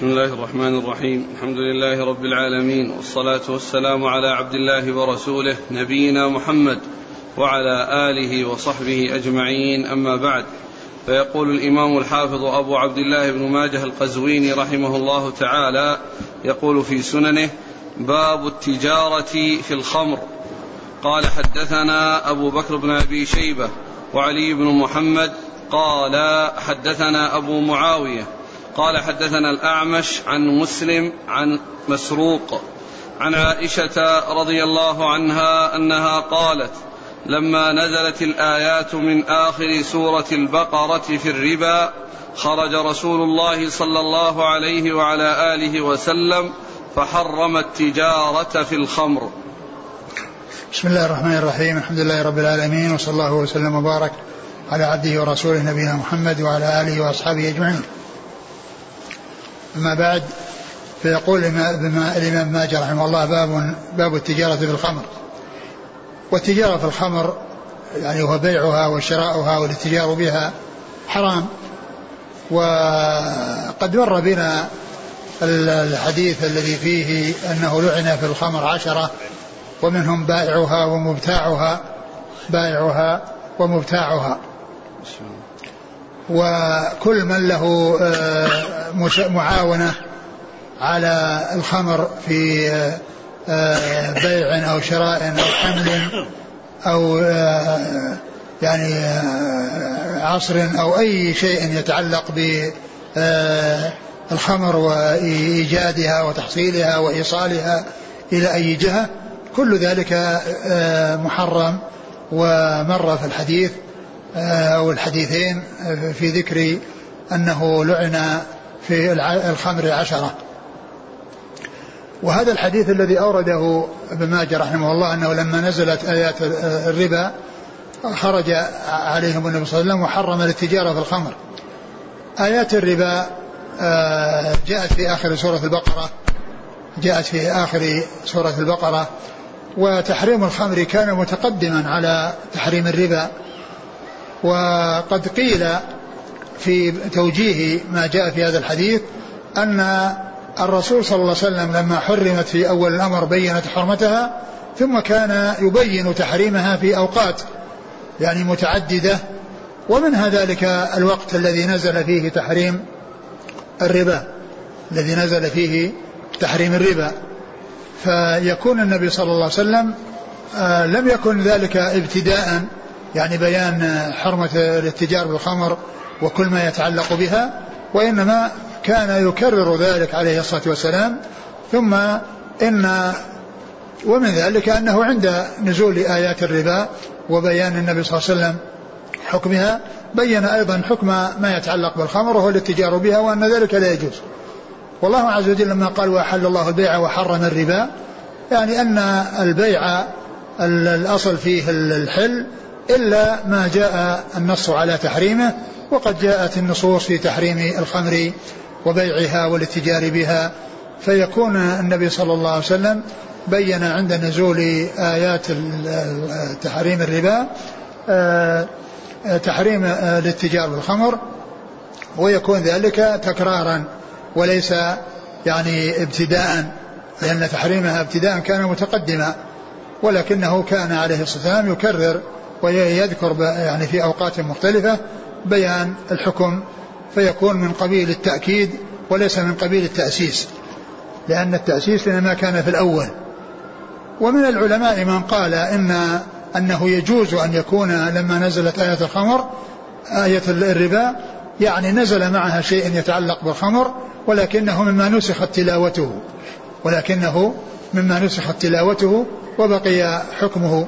بسم الله الرحمن الرحيم. الحمد لله رب العالمين والصلاة والسلام على عبد الله ورسوله نبينا محمد وعلى آله وصحبه أجمعين. أما بعد فيقول الإمام الحافظ أبو عبد الله بن ماجه القزويني رحمه الله تعالى يقول في سننه باب التجارة في الخمر. قال حدثنا أبو بكر بن أبي شيبة وعلي بن محمد قال حدثنا أبو معاوية قال حدثنا الأعمش عن مسلم عن مسروق عن عائشة رضي الله عنها أنها قالت لما نزلت الآيات من آخر سورة البقرة في الربا خرج رسول الله صلى الله عليه وعلى آله وسلم فحرم التجارة في الخمر. بسم الله الرحمن الرحيم الحمد لله رب العالمين وصلى الله وسلم وبارك على عبده ورسوله نبينا محمد وعلى آله وأصحابه أجمعين. أما بعد فيقول الإمام ماجه رحمه الله باب باب التجارة في الخمر. والتجارة في الخمر يعني هو بيعها وشراؤها والاتجار بها حرام. وقد مر بنا الحديث الذي فيه أنه لعن في الخمر عشرة ومنهم بائعها ومبتاعها بائعها ومبتاعها. وكل من له آه، معاونة على الخمر في آه، بيع أو شراء أو حمل أو آه، يعني عصر أو أي شيء يتعلق بالخمر وإيجادها وتحصيلها وإيصالها إلى أي جهة كل ذلك محرم ومر في الحديث. آه، أو الحديثين آه، في ذكر أنه لعن في الخمر عشرة. وهذا الحديث الذي أورده ابن ماجه رحمه الله أنه لما نزلت آيات الربا خرج عليهم النبي صلى الله عليه وسلم وحرم التجارة في الخمر. آيات الربا آه، جاءت في آخر سورة البقرة جاءت في آخر سورة البقرة. وتحريم الخمر كان متقدما على تحريم الربا. وقد قيل في توجيه ما جاء في هذا الحديث أن الرسول صلى الله عليه وسلم لما حرمت في أول الأمر بينت حرمتها ثم كان يبين تحريمها في أوقات يعني متعددة ومنها ذلك الوقت الذي نزل فيه تحريم الربا الذي نزل فيه تحريم الربا. فيكون النبي صلى الله عليه وسلم آه، لم يكن ذلك ابتداء يعني بيان حرمة الاتجار بالخمر وكل ما يتعلق بها وإنما كان يكرر ذلك عليه الصلاة والسلام. ثم إن ومن ذلك أنه عند نزول آيات الربا وبيان النبي صلى الله عليه وسلم حكمها بين أيضا حكم ما يتعلق بالخمر وهو الاتجار بها وأن ذلك لا يجوز. والله عز وجل لما قال وأحل الله البيع وحرم الربا يعني أن البيع الأصل فيه الحل إلا ما جاء النص على تحريمه وقد جاءت النصوص في تحريم الخمر وبيعها والاتجار بها فيكون النبي صلى الله عليه وسلم بين عند نزول آيات تحريم الربا آه، تحريم الاتجار بالخمر ويكون ذلك تكرارا وليس يعني ابتداء لأن تحريمها ابتداء كان متقدما ولكنه كان عليه الصلاة والسلام يكرر ويذكر يعني في أوقات مختلفة بيان الحكم فيكون من قبيل التأكيد وليس من قبيل التأسيس لأن التأسيس إنما كان في الأول. ومن العلماء من قال إن أنه يجوز أن يكون لما نزلت آية الخمر آية الربا يعني نزل معها شيء يتعلق بالخمر ولكنه مما نسخت تلاوته ولكنه مما نسخت تلاوته وبقي حكمه.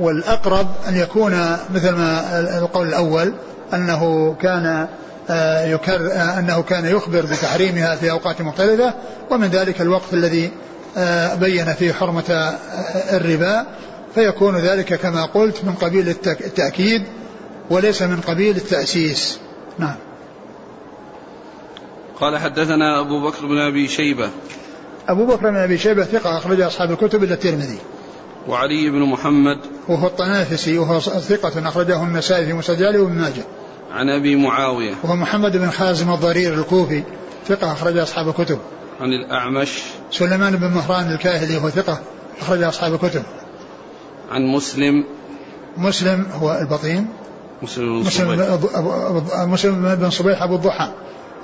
والأقرب أن يكون مثل ما القول الأول أنه كان آه، يكر آه، أنه كان يخبر بتحريمها في أوقات مختلفة ومن ذلك الوقت الذي آه، بين فيه حرمة الربا. فيكون ذلك كما قلت من قبيل التأكيد وليس من قبيل التأسيس. نعم. قال حدثنا أبو بكر بن أبي شيبة. أبو بكر بن أبي شيبة ثقة أخرج أصحاب الكتب إلا الترمذي. وعلي بن محمد. وهو الطنافسي وهو ثقة أخرجه النسائي في مسجله وابن ماجه. عن أبي معاوية. وهو محمد بن خازم الضرير الكوفي ثقة أخرج أصحاب الكتب. عن الأعمش. سليمان بن مهران الكاهلي وهو ثقة أخرج أصحاب الكتب. عن مسلم. مسلم هو البطين. مسلم بن صبيح. مسلم بن صبيح أبو الضحى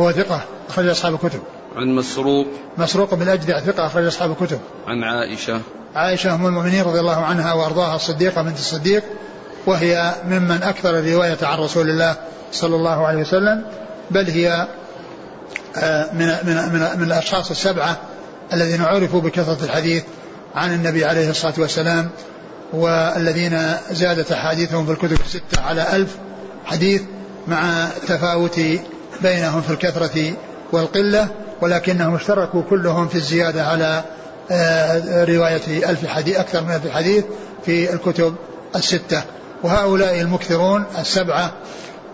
هو ثقة أخرج أصحاب الكتب. عن مسروق. مسروق بن الأجدع ثقة أخرج أصحاب الكتب. عن عائشة. عائشة أم المؤمنين رضي الله عنها وأرضاها الصديقة بنت الصديق وهي ممن أكثر الرواية عن رسول الله صلى الله عليه وسلم بل هي آه، من من من, من الأشخاص السبعة الذين عرفوا بكثرة الحديث عن النبي عليه الصلاة والسلام والذين زادت أحاديثهم في الكتب الستة على ألف حديث مع تفاوت بينهم في الكثرة والقلة. ولكنهم اشتركوا كلهم في الزيادة على آه، رواية ألف حديث أكثر من ألف حديث في الكتب الستة. وهؤلاء المكثرون السبعة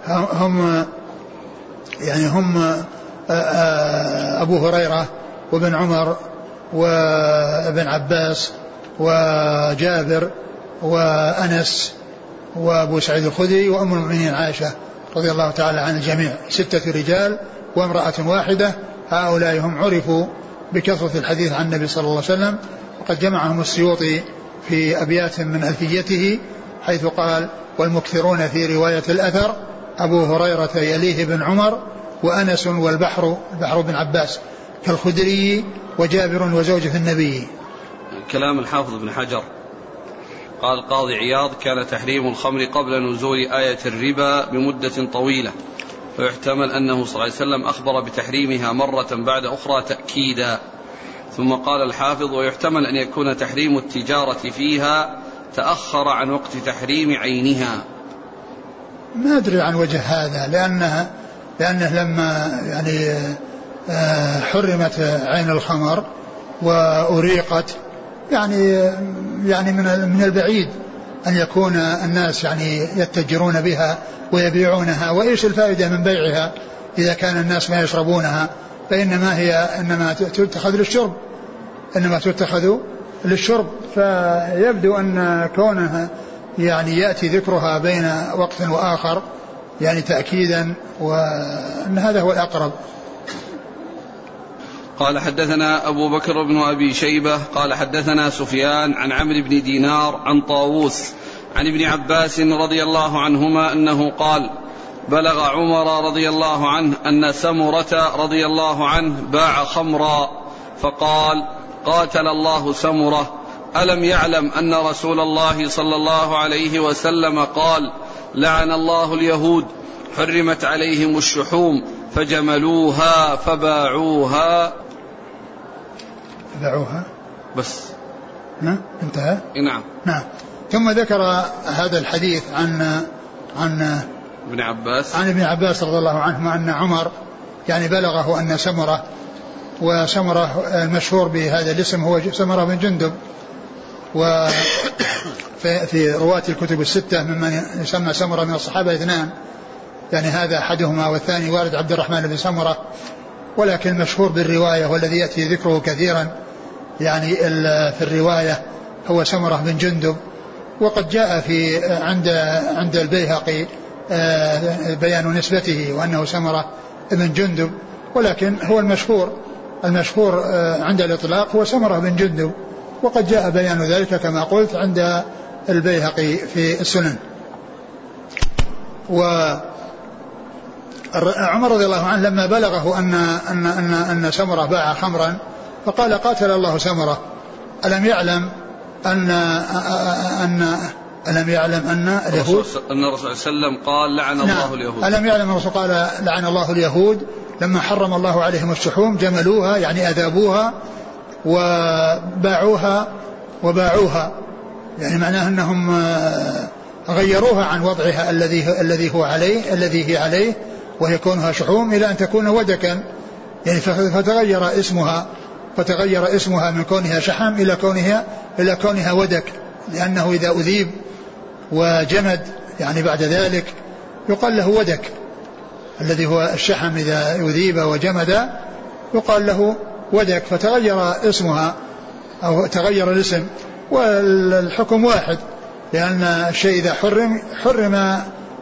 هم يعني هم آه، آه، أبو هريرة وابن عمر وابن عباس وجابر وأنس وأبو سعيد الخدري وأم المؤمنين عائشة رضي الله تعالى عن الجميع. ستة رجال وامرأة واحدة هؤلاء هم عرفوا بكثرة الحديث عن النبي صلى الله عليه وسلم وقد جمعهم السيوطي في أبيات من ألفيته حيث قال والمكثرون في رواية الأثر أبو هريرة يليه بن عمر وأنس والبحر البحر بن عباس كالخدري وجابر وزوجة النبي. كلام الحافظ بن حجر. قال القاضي عياض كان تحريم الخمر قبل نزول آية الربا بمدة طويلة. ويحتمل أنه صلى الله عليه وسلم أخبر بتحريمها مرة بعد أخرى تأكيدا. ثم قال الحافظ ويحتمل أن يكون تحريم التجارة فيها تأخر عن وقت تحريم عينها. ما أدري عن وجه هذا لأنها لأنه لما يعني آه، حرمت عين الخمر وأريقت يعني يعني من من البعيد. أن يكون الناس يعني يتجرون بها ويبيعونها وإيش الفائدة من بيعها إذا كان الناس ما يشربونها؟ فإنما هي إنما تتخذ للشرب إنما تتخذ للشرب. فيبدو أن كونها يعني يأتي ذكرها بين وقت وآخر يعني تأكيدا وأن هذا هو الأقرب. قال حدثنا أبو بكر بن أبي شيبة قال حدثنا سفيان عن عمرو بن دينار عن طاووس عن ابن عباس رضي الله عنهما أنه قال بلغ عمر رضي الله عنه أن سمرة رضي الله عنه باع خمرا فقال قاتل الله سمرة ألم يعلم أن رسول الله صلى الله عليه وسلم قال لعن الله اليهود حرمت عليهم الشحوم فجملوها فباعوها. باعوها بس. نعم انتهى؟ نعم. نعم. ثم ذكر هذا الحديث عن عن ابن عباس. عن ابن عباس رضي الله عنهما أن عمر يعني بلغه أن سمرة وسمرة المشهور بهذا الاسم هو سمرة بن جندب. و في, في رواة الكتب الستة ممن يسمى سمرة من الصحابة اثنان. يعني هذا أحدهما والثاني والد عبد الرحمن بن سمرة ولكن المشهور بالرواية والذي يأتي ذكره كثيرا. يعني في الرواية هو سمرة بن جندب وقد جاء في عند عند البيهقي بيان نسبته وأنه سمرة بن جندب ولكن هو المشهور المشهور عند الإطلاق هو سمرة بن جندب وقد جاء بيان ذلك كما قلت عند البيهقي في السنن. و عمر رضي الله عنه لما بلغه أن أن أن أن سمرة باع خمرا فقال قاتل الله سمرة. ألم يعلم أن أن ألم يعلم أن اليهود أن الرسول صلى الله عليه وسلم قال لعن نعم. الله اليهود. ألم يعلم الرسول قال لعن الله اليهود؟ لما حرم الله عليهم الشحوم جملوها يعني أذابوها وباعوها وباعوها. يعني معناه أنهم غيروها عن وضعها الذي الذي هو عليه الذي هي عليه وهي كونها شحوم إلى أن تكون ودكا يعني فتغير اسمها. فتغير اسمها من كونها شحم إلى كونها إلى كونها ودك لأنه إذا أذيب وجمد يعني بعد ذلك يقال له ودك. الذي هو الشحم إذا أذيب وجمد يقال له ودك فتغير اسمها أو تغير الاسم. والحكم واحد لأن الشيء إذا حرم حرم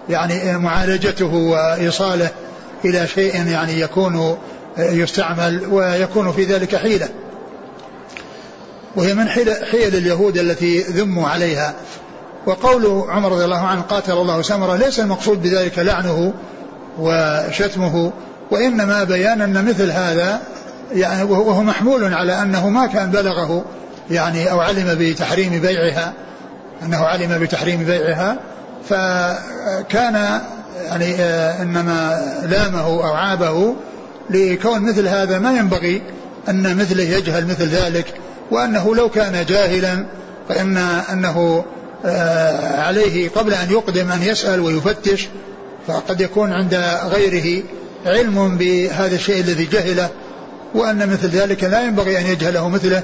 يعني معالجته وإيصاله إلى شيء يعني يكون يستعمل ويكون في ذلك حيلة. وهي من حيل, حيل اليهود التي ذموا عليها. وقول عمر رضي الله عنه قاتل الله سمرة ليس المقصود بذلك لعنه وشتمه وإنما بيان أن مثل هذا يعني وهو محمول على أنه ما كان بلغه يعني أو علم بتحريم بيعها أنه علم بتحريم بيعها فكان يعني آه، إنما لامه أو عابه لكون مثل هذا ما ينبغي أن مثله يجهل مثل ذلك وأنه لو كان جاهلا فإن أنه آه، عليه قبل أن يقدم أن يسأل ويفتش فقد يكون عند غيره علم بهذا الشيء الذي جهله وأن مثل ذلك لا ينبغي أن يجهله مثله.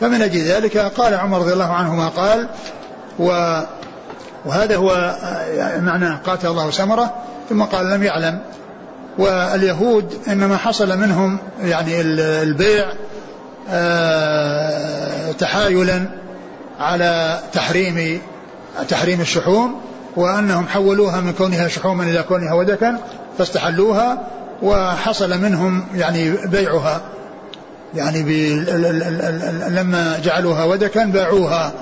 فمن أجل ذلك قال عمر رضي الله عنه ما قال و وهذا هو آه، معنى قاتل الله سمرة ثم قال لم يعلم. واليهود إنما حصل منهم يعني البيع آه، تحايلا على تحريم تحريم الشحوم وأنهم حولوها من كونها شحوما إلى كونها ودكا فاستحلوها وحصل منهم يعني بيعها. يعني لما جعلوها ودكا باعوها.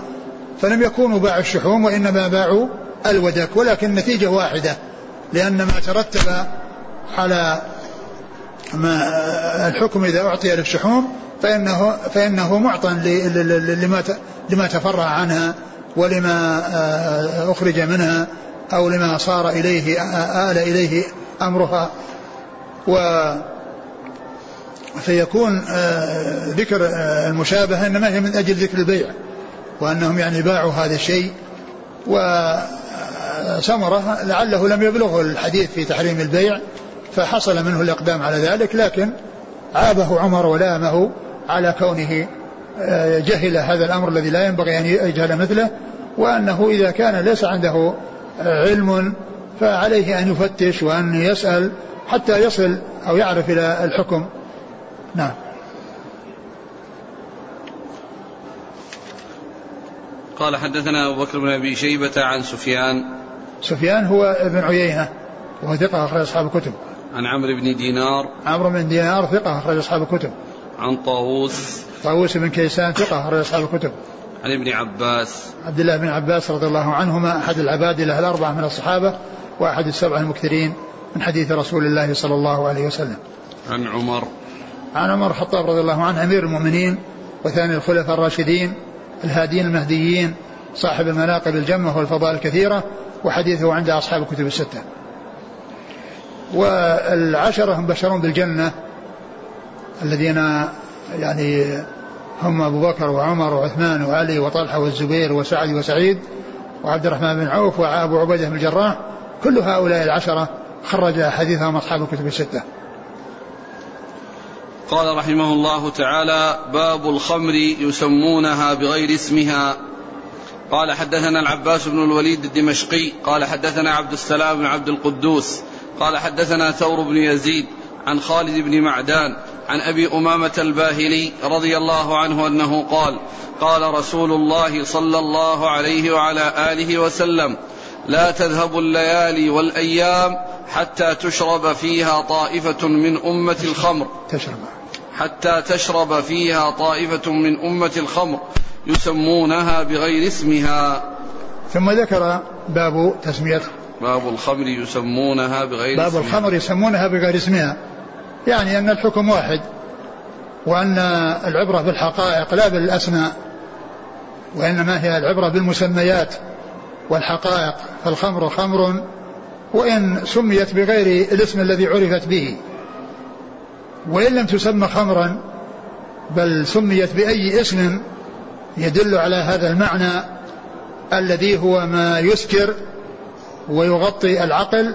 فلم يكونوا باعوا الشحوم وإنما باعوا الودك ولكن النتيجة واحدة لأن ما ترتب على ما الحكم إذا أعطي للشحوم فإنه فإنه معطى لما لما تفرع عنها ولما آه، أخرج منها أو لما صار إليه آه، آل إليه أمرها. و فيكون آه، ذكر المشابهة إنما هي من أجل ذكر البيع وأنهم يعني باعوا هذا الشيء. وسمرة لعله لم يبلغه الحديث في تحريم البيع. فحصل منه الإقدام على ذلك لكن عابه عمر ولامه على كونه آه، جهل هذا الأمر الذي لا ينبغي أن يجهل مثله وأنه إذا كان ليس عنده آه، علم فعليه أن يفتش وأن يسأل حتى يصل أو يعرف إلى الحكم. نعم. قال حدثنا أبو بكر بن أبي شيبة عن سفيان. سفيان هو ابن عيينة وهو ثقة أخرج أصحاب الكتب. عن عمرو بن دينار. عمرو بن دينار ثقة أخرج أصحاب الكتب. عن طاووس. طاووس بن كيسان ثقة أخرج أصحاب الكتب. عن ابن عباس. عبد الله بن عباس رضي الله عنهما أحد العبادلة الأربعة من الصحابة وأحد السبعة المكثرين من حديث رسول الله صلى الله عليه وسلم. عن عمر. عن عمر الخطاب رضي الله عنه أمير المؤمنين وثاني الخلفاء الراشدين الهادين المهديين صاحب المناقب الجمة والفضائل الكثيرة وحديثه عند أصحاب الكتب الستة. والعشرة هم بشرون بالجنة الذين يعني هم أبو بكر وعمر وعثمان وعلي وطلحة والزبير وسعد وسعيد وعبد الرحمن بن عوف وأبو عبيدة بن الجراح كل هؤلاء العشرة خرج حديثهم أصحاب الكتب الستة. قال رحمه الله تعالى باب الخمر يسمونها بغير اسمها. قال حدثنا العباس بن الوليد الدمشقي قال حدثنا عبد السلام بن عبد القدوس قال حدثنا ثور بن يزيد عن خالد بن معدان عن أبي أمامة الباهلي رضي الله عنه أنه قال قال رسول الله صلى الله عليه وعلى آله وسلم لا تذهب الليالي والأيام حتى تشرب فيها طائفة من أمة الخمر. تشرب. حتى تشرب فيها طائفة من أمة الخمر يسمونها بغير اسمها. ثم ذكر باب تسميه باب الخمر يسمونها بغير باب اسمها. الخمر يسمونها بغير اسمها. يعني أن الحكم واحد وأن العبرة بالحقائق لا بالأسماء وإنما هي العبرة بالمسميات والحقائق. فالخمر خمر وإن سميت بغير الاسم الذي عرفت به. وإن لم تسمى خمرا بل سميت بأي اسم يدل على هذا المعنى الذي هو ما يسكر ويغطي العقل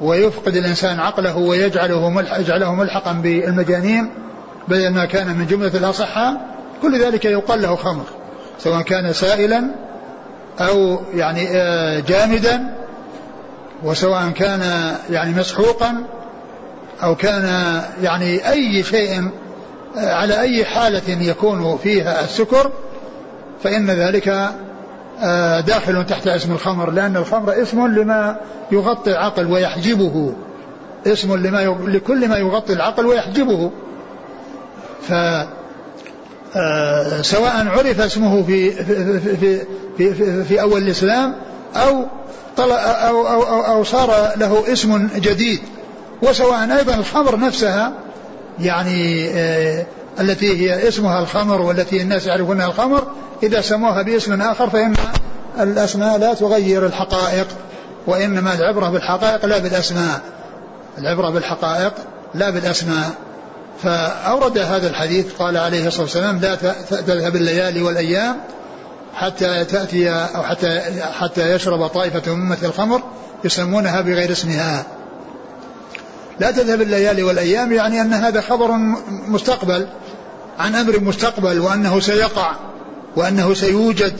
ويفقد الإنسان عقله ويجعله ملح يجعله ملحقا بالمجانين بدل ما كان من جملة الأصحة كل ذلك يقال له خمر سواء كان سائلا أو يعني آه، جامدا وسواء كان يعني مسحوقا أو كان يعني أي شيء آه، على أي حالة يكون فيها السكر فإن ذلك داخل تحت اسم الخمر لأن الخمر اسم لما يغطي العقل ويحجبه. اسم لما لكل ما يغطي العقل ويحجبه. ف آه، سواء عرف اسمه في في في في, في, في أول الإسلام أو أو, أو, أو, أو صار له اسم جديد. وسواء أيضا الخمر نفسها يعني آه التي هي اسمها الخمر والتي الناس يعرفونها الخمر إذا سموها باسم آخر فإن الأسماء لا تغير الحقائق وإنما العبرة بالحقائق لا بالأسماء. العبرة بالحقائق لا بالأسماء. فأورد هذا الحديث قال عليه الصلاة والسلام لا تذهب الليالي والأيام حتى تأتي أو حتى حتى يشرب طائفة من الخمر يسمونها بغير اسمها. لا تذهب الليالي والأيام يعني أن هذا خبر مستقبل. عن أمر مستقبل وأنه سيقع وأنه سيوجد.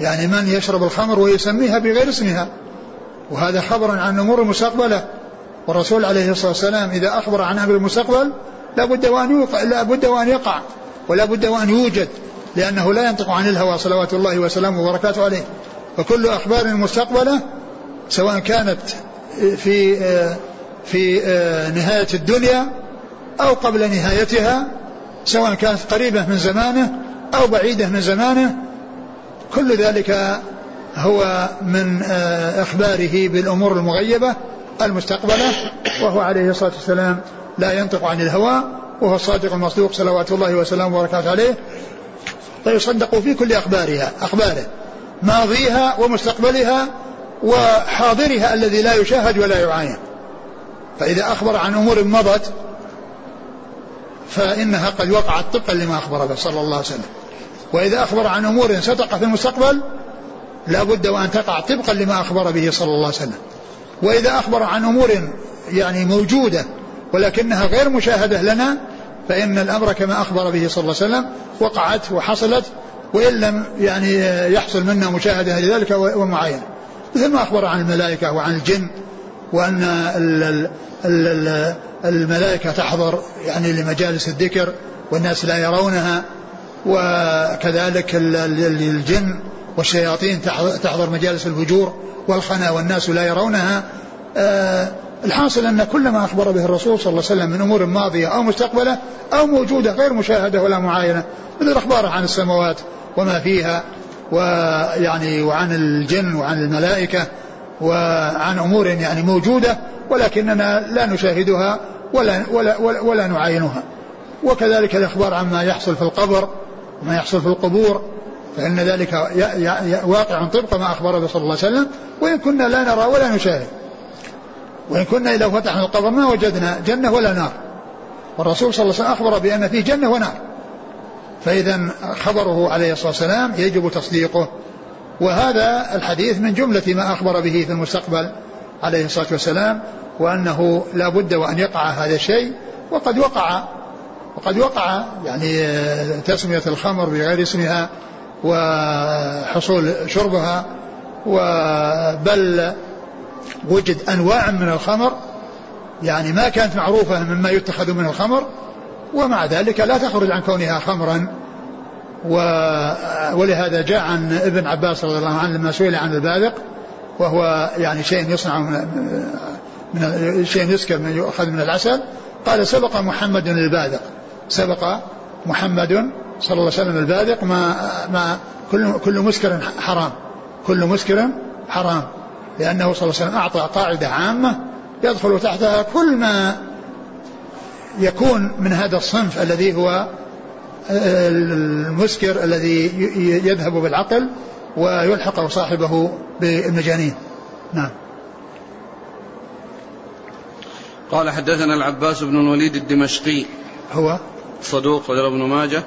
يعني من يشرب الخمر ويسميها بغير اسمها. وهذا خبر عن أمور مستقبلة. والرسول عليه الصلاة والسلام إذا أخبر عن أمر المستقبل لا بد وأن يوقع لا بد وأن يقع ولا بد وأن يوجد لأنه لا ينطق عن الهوى صلوات الله وسلامه وبركاته عليه. فكل أخبار مستقبلة سواء كانت في في نهاية الدنيا أو قبل نهايتها سواء كانت قريبة من زمانه أو بعيدة من زمانه كل ذلك هو من إخباره بالأمور المغيبة المستقبلة وهو عليه الصلاة والسلام لا ينطق عن الهوى وهو الصادق المصدوق صلوات الله وسلامه وبركاته عليه فيصدق في كل أخبارها أخباره ماضيها ومستقبلها وحاضرها الذي لا يشاهد ولا يعاين. فإذا أخبر عن أمور مضت فإنها قد وقعت طبقا لما أخبر به صلى الله عليه وسلم. وإذا أخبر عن أمور ستقع في المستقبل لا بد وأن تقع طبقا لما أخبر به صلى الله عليه وسلم. وإذا أخبر عن أمور يعني موجودة ولكنها غير مشاهدة لنا فإن الأمر كما أخبر به صلى الله عليه وسلم وقعت وحصلت وإن لم يعني يحصل منا مشاهدة لذلك ومعاينة. مثل ما أخبر عن الملائكة وعن الجن وأن الملائكة تحضر يعني لمجالس الذكر والناس لا يرونها وكذلك الجن والشياطين تحضر مجالس الفجور والخنا والناس لا يرونها. آه، الحاصل أن كل ما أخبر به الرسول صلى الله عليه وسلم من أمور ماضية أو مستقبلة أو موجودة غير مشاهدة ولا معاينة مثل الأخبار عن السماوات وما فيها ويعني وعن الجن وعن الملائكة وعن أمور يعني موجودة ولكننا لا نشاهدها ولا, ولا, ولا, ولا نعاينها وكذلك الإخبار عما يحصل في القبر وما يحصل في القبور فإن ذلك واقع طبق ما أخبر به صلى الله عليه وسلم. وإن كنا لا نرى ولا نشاهد. وإن كنا إذا فتحنا القبر ما وجدنا جنة ولا نار. والرسول صلى الله عليه وسلم أخبر بأن فيه جنة ونار. فإذا خبره عليه الصلاة والسلام يجب تصديقه. وهذا الحديث من جملة ما أخبر به في المستقبل عليه الصلاة والسلام. وأنه لا بد وأن يقع هذا الشيء وقد وقع وقد وقع يعني تسمية الخمر بغير اسمها وحصول شربها وبل وجد أنواع من الخمر يعني ما كانت معروفة مما يتخذ من الخمر ومع ذلك لا تخرج عن كونها خمرا. و ولهذا جاء عن ابن عباس رضي الله عنه لما سئل عن البادق وهو يعني شيء يصنع من, شيء يسكر من يؤخذ من العسل. قال سبق محمد البادق سبق محمد صلى الله عليه وسلم البادق ما ما كل كل مسكر حرام. كل مسكر حرام. لأنه صلى الله عليه وسلم أعطى قاعدة عامة يدخل تحتها كل ما يكون من هذا الصنف الذي هو المسكر الذي يذهب بالعقل ويلحق صاحبه بالمجانين نعم. قال حدثنا العباس بن الوليد الدمشقي. هو صدوق رجل ابن ماجه.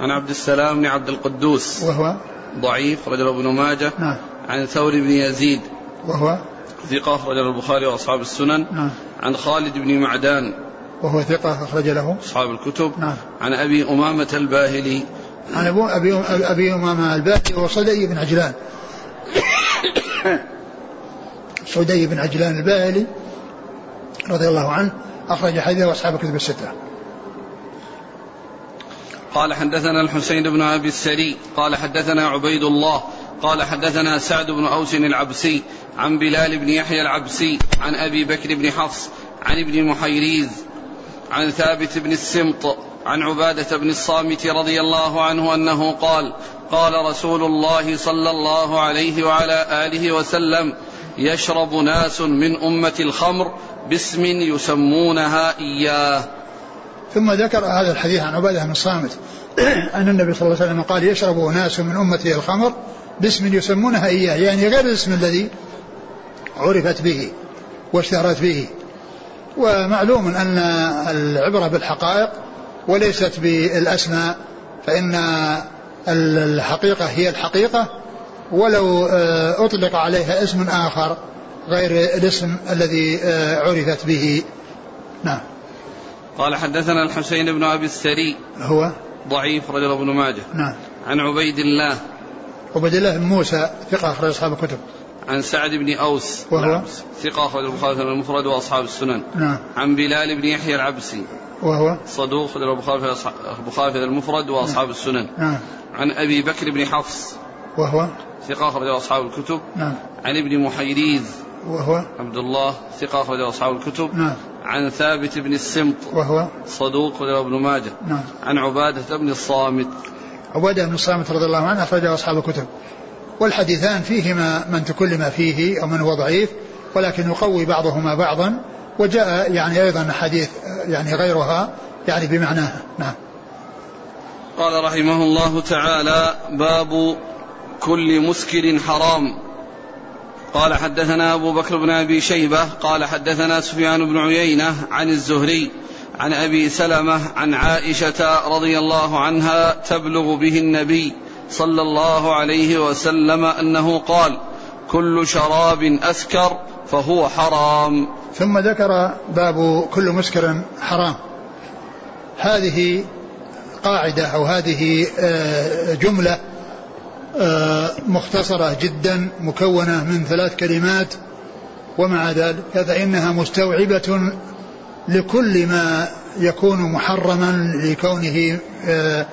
عن عبد السلام بن عبد القدوس. وهو ضعيف رجل ابن ماجه. نعم. عن ثور بن يزيد. وهو ثقة أخرج البخاري وأصحاب السنن. نعم. عن خالد بن معدان. وهو ثقة أخرج له. أصحاب الكتب. نعم. عن أبي أمامة الباهلي. عن أبو أبي أبي أمامة الباهلي وصدي بن عجلان. صدي بن عجلان الباهلي. رضي الله عنه أخرج حديثه أصحاب الكتب الستة. قال حدثنا الحسين بن أبي السري قال حدثنا عبيد الله قال حدثنا سعد بن أوس العبسي عن بلال بن يحيى العبسي عن أبي بكر بن حفص عن ابن محيريز عن ثابت بن السمط عن عبادة بن الصامت رضي الله عنه أنه قال قال رسول الله صلى الله عليه وعلى آله وسلم يشرب ناس من أمة الخمر باسم يسمونها إياه. ثم ذكر هذا الحديث عن عبادة بن الصامت. أن النبي صلى الله عليه وسلم قال يشرب ناس من أمته الخمر باسم يسمونها إياه يعني غير الاسم الذي عرفت به واشتهرت به. ومعلوم أن العبرة بالحقائق وليست بالأسماء فإن الحقيقة هي الحقيقة ولو آه، أطلق عليها اسم آخر غير الاسم الذي آه، عرفت به. نعم. قال حدثنا الحسين بن أبي السري هو؟ ضعيف رجل ابن ماجه. نعم. عن عبيد الله. عبيد الله بن موسى ثقة أخرج أصحاب الكتب. عن سعد بن أوس. وهو؟ العبس ثقة أخرج البخاري المفرد وأصحاب السنن. نعم. عن بلال بن يحيى العبسي. وهو؟ صدوق أخرج البخاري المفرد وأصحاب السنن. نعم. عن أبي بكر بن حفص. وهو ثقة أخرج أصحاب الكتب. نعم. عن ابن محيريز. وهو عبد الله ثقة أخرج أصحاب الكتب. نعم. عن ثابت بن السمط. وهو صدوق أخرج ابن ماجه. نعم. عن عبادة بن الصامت. عبادة بن الصامت رضي الله عنه أخرجه أصحاب الكتب. والحديثان فيهما من تكلم فيه أو من هو ضعيف ولكن يقوي بعضهما بعضا وجاء يعني أيضا حديث يعني غيرها يعني بمعناها. نعم. قال رحمه الله تعالى باب كل مسكر حرام. قال حدثنا أبو بكر بن أبي شيبة قال حدثنا سفيان بن عيينة عن الزهري عن أبي سلمة عن عائشة رضي الله عنها تبلغ به النبي صلى الله عليه وسلم أنه قال كل شراب أسكر فهو حرام. ثم ذكر باب كل مسكر حرام. هذه قاعدة أو هذه آه، آه، مختصرة جدا مكونة من ثلاث كلمات ومع ذلك فإنها مستوعبة لكل ما يكون محرما لكونه آه،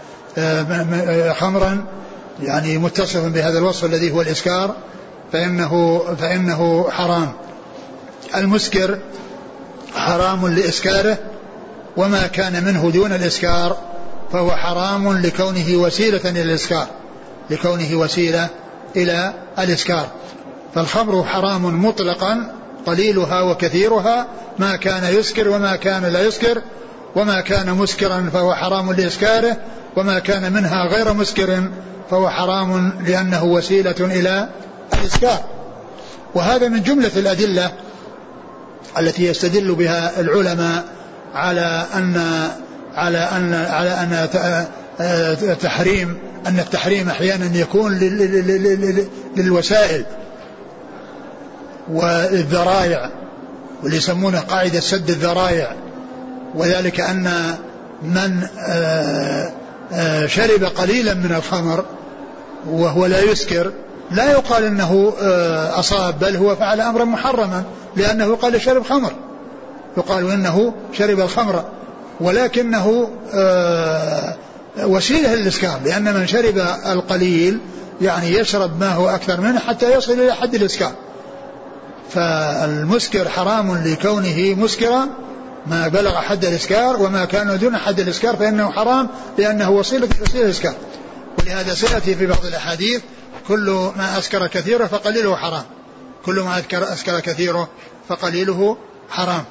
خمرا يعني متصف بهذا الوصف الذي هو الإسكار فإنه فإنه حرام. المسكر حرام لإسكاره وما كان منه دون الإسكار فهو حرام لكونه وسيلة إلى الإسكار لكونه وسيلة إلى الإسكار. فالخمر حرام مطلقا قليلها وكثيرها ما كان يسكر وما كان لا يسكر وما كان مسكرا فهو حرام لإسكاره وما كان منها غير مسكر فهو حرام لأنه وسيلة إلى الإسكار. وهذا من جملة الأدلة التي يستدل بها العلماء على أن على أن على أن تحريم أن التحريم أحيانا يكون للوسائل والذرائع واللي يسمونه قاعدة سد الذرائع. وذلك أن من آه، آه، شرب قليلا من الخمر وهو لا يسكر لا يقال إنه آه، أصاب بل هو فعل امرا محرما لأنه قال شرب خمر. يقال إنه شرب الخمر ولكنه وسيلة للاسكار لأن من شرب القليل يعني يشرب ما هو أكثر منه حتى يصل إلى حد الاسكار فالمسكر حرام لكونه مسكرا ما بلغ حد الإسكار وما كان دون حد الإسكار فإنه حرام لأنه وسيلة وسيله الاسكار ولهذا سيأتي في بعض الأحاديث كل ما أسكر كثيره فقليله حرام. كل ما أذكر أسكر كثيره فقليله حرام.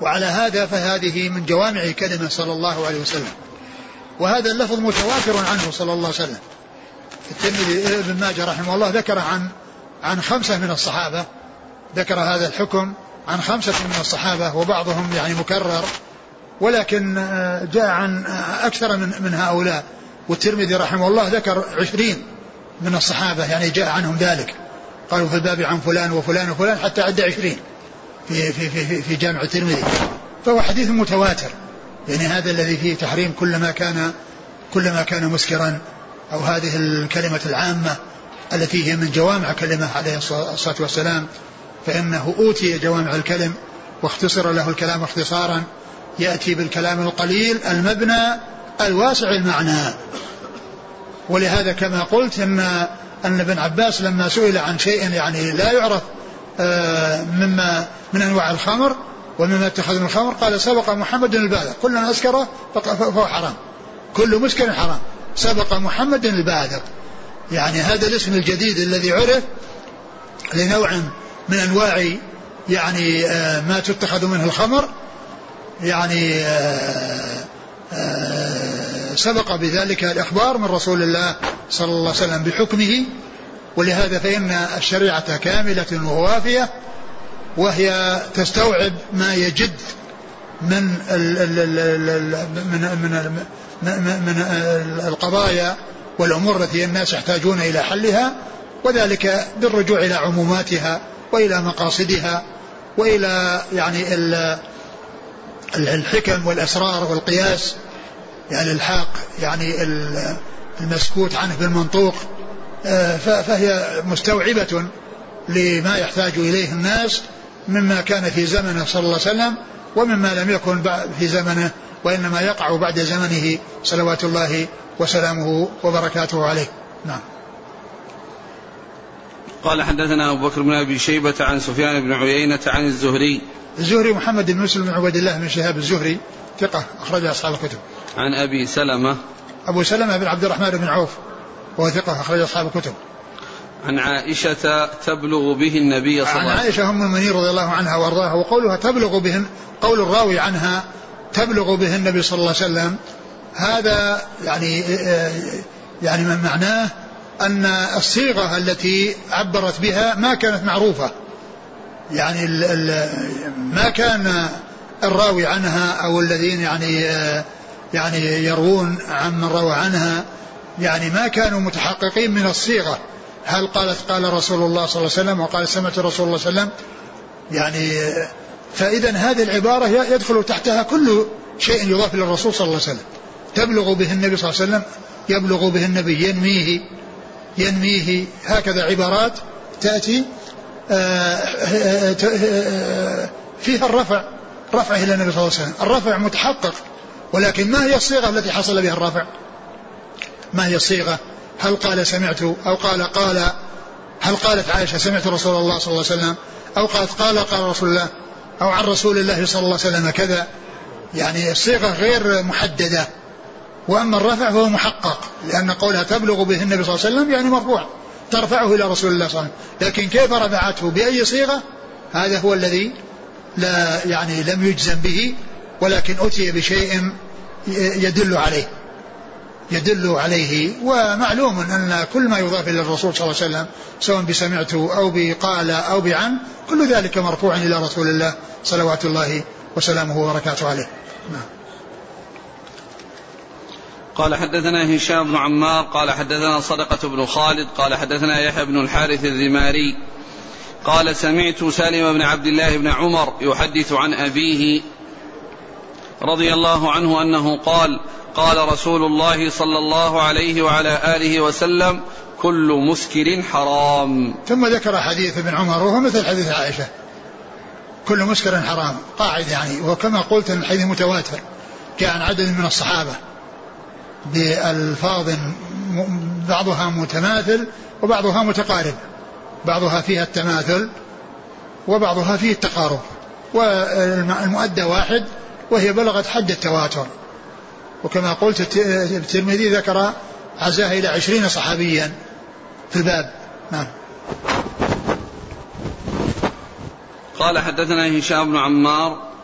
وعلى هذا فهذه من جوامع كلمة صلى الله عليه وسلم. وهذا اللفظ متواتر عنه صلى الله عليه وسلم. الترمذي ابن ماجه رحمه الله ذكر عن عن خمسة من الصحابة. ذكر هذا الحكم عن خمسة من الصحابة وبعضهم يعني مكرر. ولكن آه، جاء عن آه، أكثر من من هؤلاء. والترمذي رحمه الله ذكر عشرين من الصحابة يعني جاء عنهم ذلك. قالوا في الباب عن فلان وفلان وفلان حتى عد عشرين في, في, في, في جامع الترمذي. فهو حديث متواتر. يعني هذا الذي فيه تحريم كل ما كان كل ما كان مسكرا أو هذه الكلمة العامة التي هي من جوامع كلمة عليه الصلاة والسلام فإنه أوتي جوامع الكلم واختصر له الكلام اختصارا يأتي بالكلام القليل المبنى الواسع المعنى. ولهذا كما قلت إن أن ابن عباس لما سئل عن شيء يعني لا يعرف آه، مما من أنواع الخمر ومما اتخذ من الخمر قال سبق محمد البالغ كل من أسكره فهو حرام. كل مسكر حرام. سبق محمد البالغ يعني هذا الاسم الجديد الذي عرف لنوع من أنواع يعني آه، ما تتخذ منه الخمر. يعني آه، آه، سبق بذلك الإخبار من رسول الله صلى الله عليه وسلم بحكمه. ولهذا فإن الشريعة كاملة ووافية وهي تستوعب ما يجد من من من من القضايا والأمور التي الناس يحتاجون إلى حلها وذلك بالرجوع إلى عموماتها وإلى مقاصدها وإلى يعني الحكم والأسرار والقياس يعني الحاق يعني المسكوت عنه بالمنطوق آه، فهي مستوعبة لما يحتاج إليه الناس مما كان في زمنه صلى الله عليه وسلم ومما لم يكن في زمنه وإنما يقع بعد زمنه صلوات الله وسلامه وبركاته عليه. نعم. قال حدثنا أبو بكر بن أبي شيبة عن سفيان بن عيينة عن الزهري. الزهري محمد بن مسلم بن عبد الله بن شهاب الزهري ثقة أخرج أصحاب الكتب. عن أبي سلمة. أبو سلمة بن عبد الرحمن بن عوف وهو ثقة أخرج أصحاب الكتب. عن عائشة تبلغ به النبي صلى الله عليه وسلم. عن عائشة أم المؤمنين رضي الله عنها وأرضاها وقولها تبلغ به قول الراوي عنها تبلغ به النبي صلى الله عليه وسلم. هذا يعني يعني من معناه أن الصيغة التي عبرت بها ما كانت معروفة. يعني ال ال ما كان الراوي عنها أو الذين يعني يعني يروون عمن روى عنها يعني ما كانوا متحققين من الصيغة. هل قالت قال رسول الله صلى الله عليه وسلم وقال سمعت رسول الله صلى الله عليه وسلم؟ يعني فإذا هذه العبارة يدخل تحتها كل شيء يضاف إلى الرسول صلى الله عليه وسلم. تبلغ به النبي صلى الله عليه وسلم يبلغ به النبي ينميه ينميه. هكذا عبارات تأتي آه، آه، آه، فيها الرفع رفعه إلى النبي صلى الله عليه وسلم. الرفع متحقق ولكن ما هي الصيغة التي حصل بها الرفع؟ ما هي الصيغة؟ هل قال سمعت أو قال قال هل قالت عائشة سمعت رسول الله صلى الله عليه وسلم؟ أو قالت قال قال رسول الله أو عن رسول الله صلى الله عليه وسلم كذا؟ يعني الصيغة غير محددة. وأما الرفع فهو محقق لأن قولها تبلغ به النبي صلى الله عليه وسلم يعني مرفوع ترفعه إلى رسول الله صلى الله عليه وسلم. لكن كيف رفعته؟ بأي صيغة؟ هذا هو الذي لا يعني لم يجزم به ولكن أتي بشيء يدل عليه. يدل عليه ومعلوم أن كل ما يضاف إلى الرسول صلى الله عليه وسلم سواء بسمعته أو بقال أو بعن كل ذلك مرفوع إلى رسول الله صلوات الله وسلامه وبركاته عليه. نعم. قال حدثنا هشام بن عمار قال حدثنا صدقة بن خالد قال حدثنا يحيى بن الحارث الذماري قال سمعت سالم بن عبد الله بن عمر يحدث عن أبيه رضي الله عنه أنه قال قال رسول الله صلى الله عليه وعلى آله وسلم كل مسكر حرام. ثم ذكر حديث ابن عمر وهو مثل حديث عائشة. كل مسكر حرام. قاعد يعني وكما قلت الحديث متواتر. جاء عن عدد من الصحابة. بألفاظ بعضها متماثل وبعضها متقارب. بعضها فيها التماثل وبعضها فيه التقارب. والمؤدى واحد وهي بلغت حد التواتر. وكما قلت الترمذي ذكر عزاها إلى عشرين صحابيا في الباب نعم قال حدثنا هشام بن عمار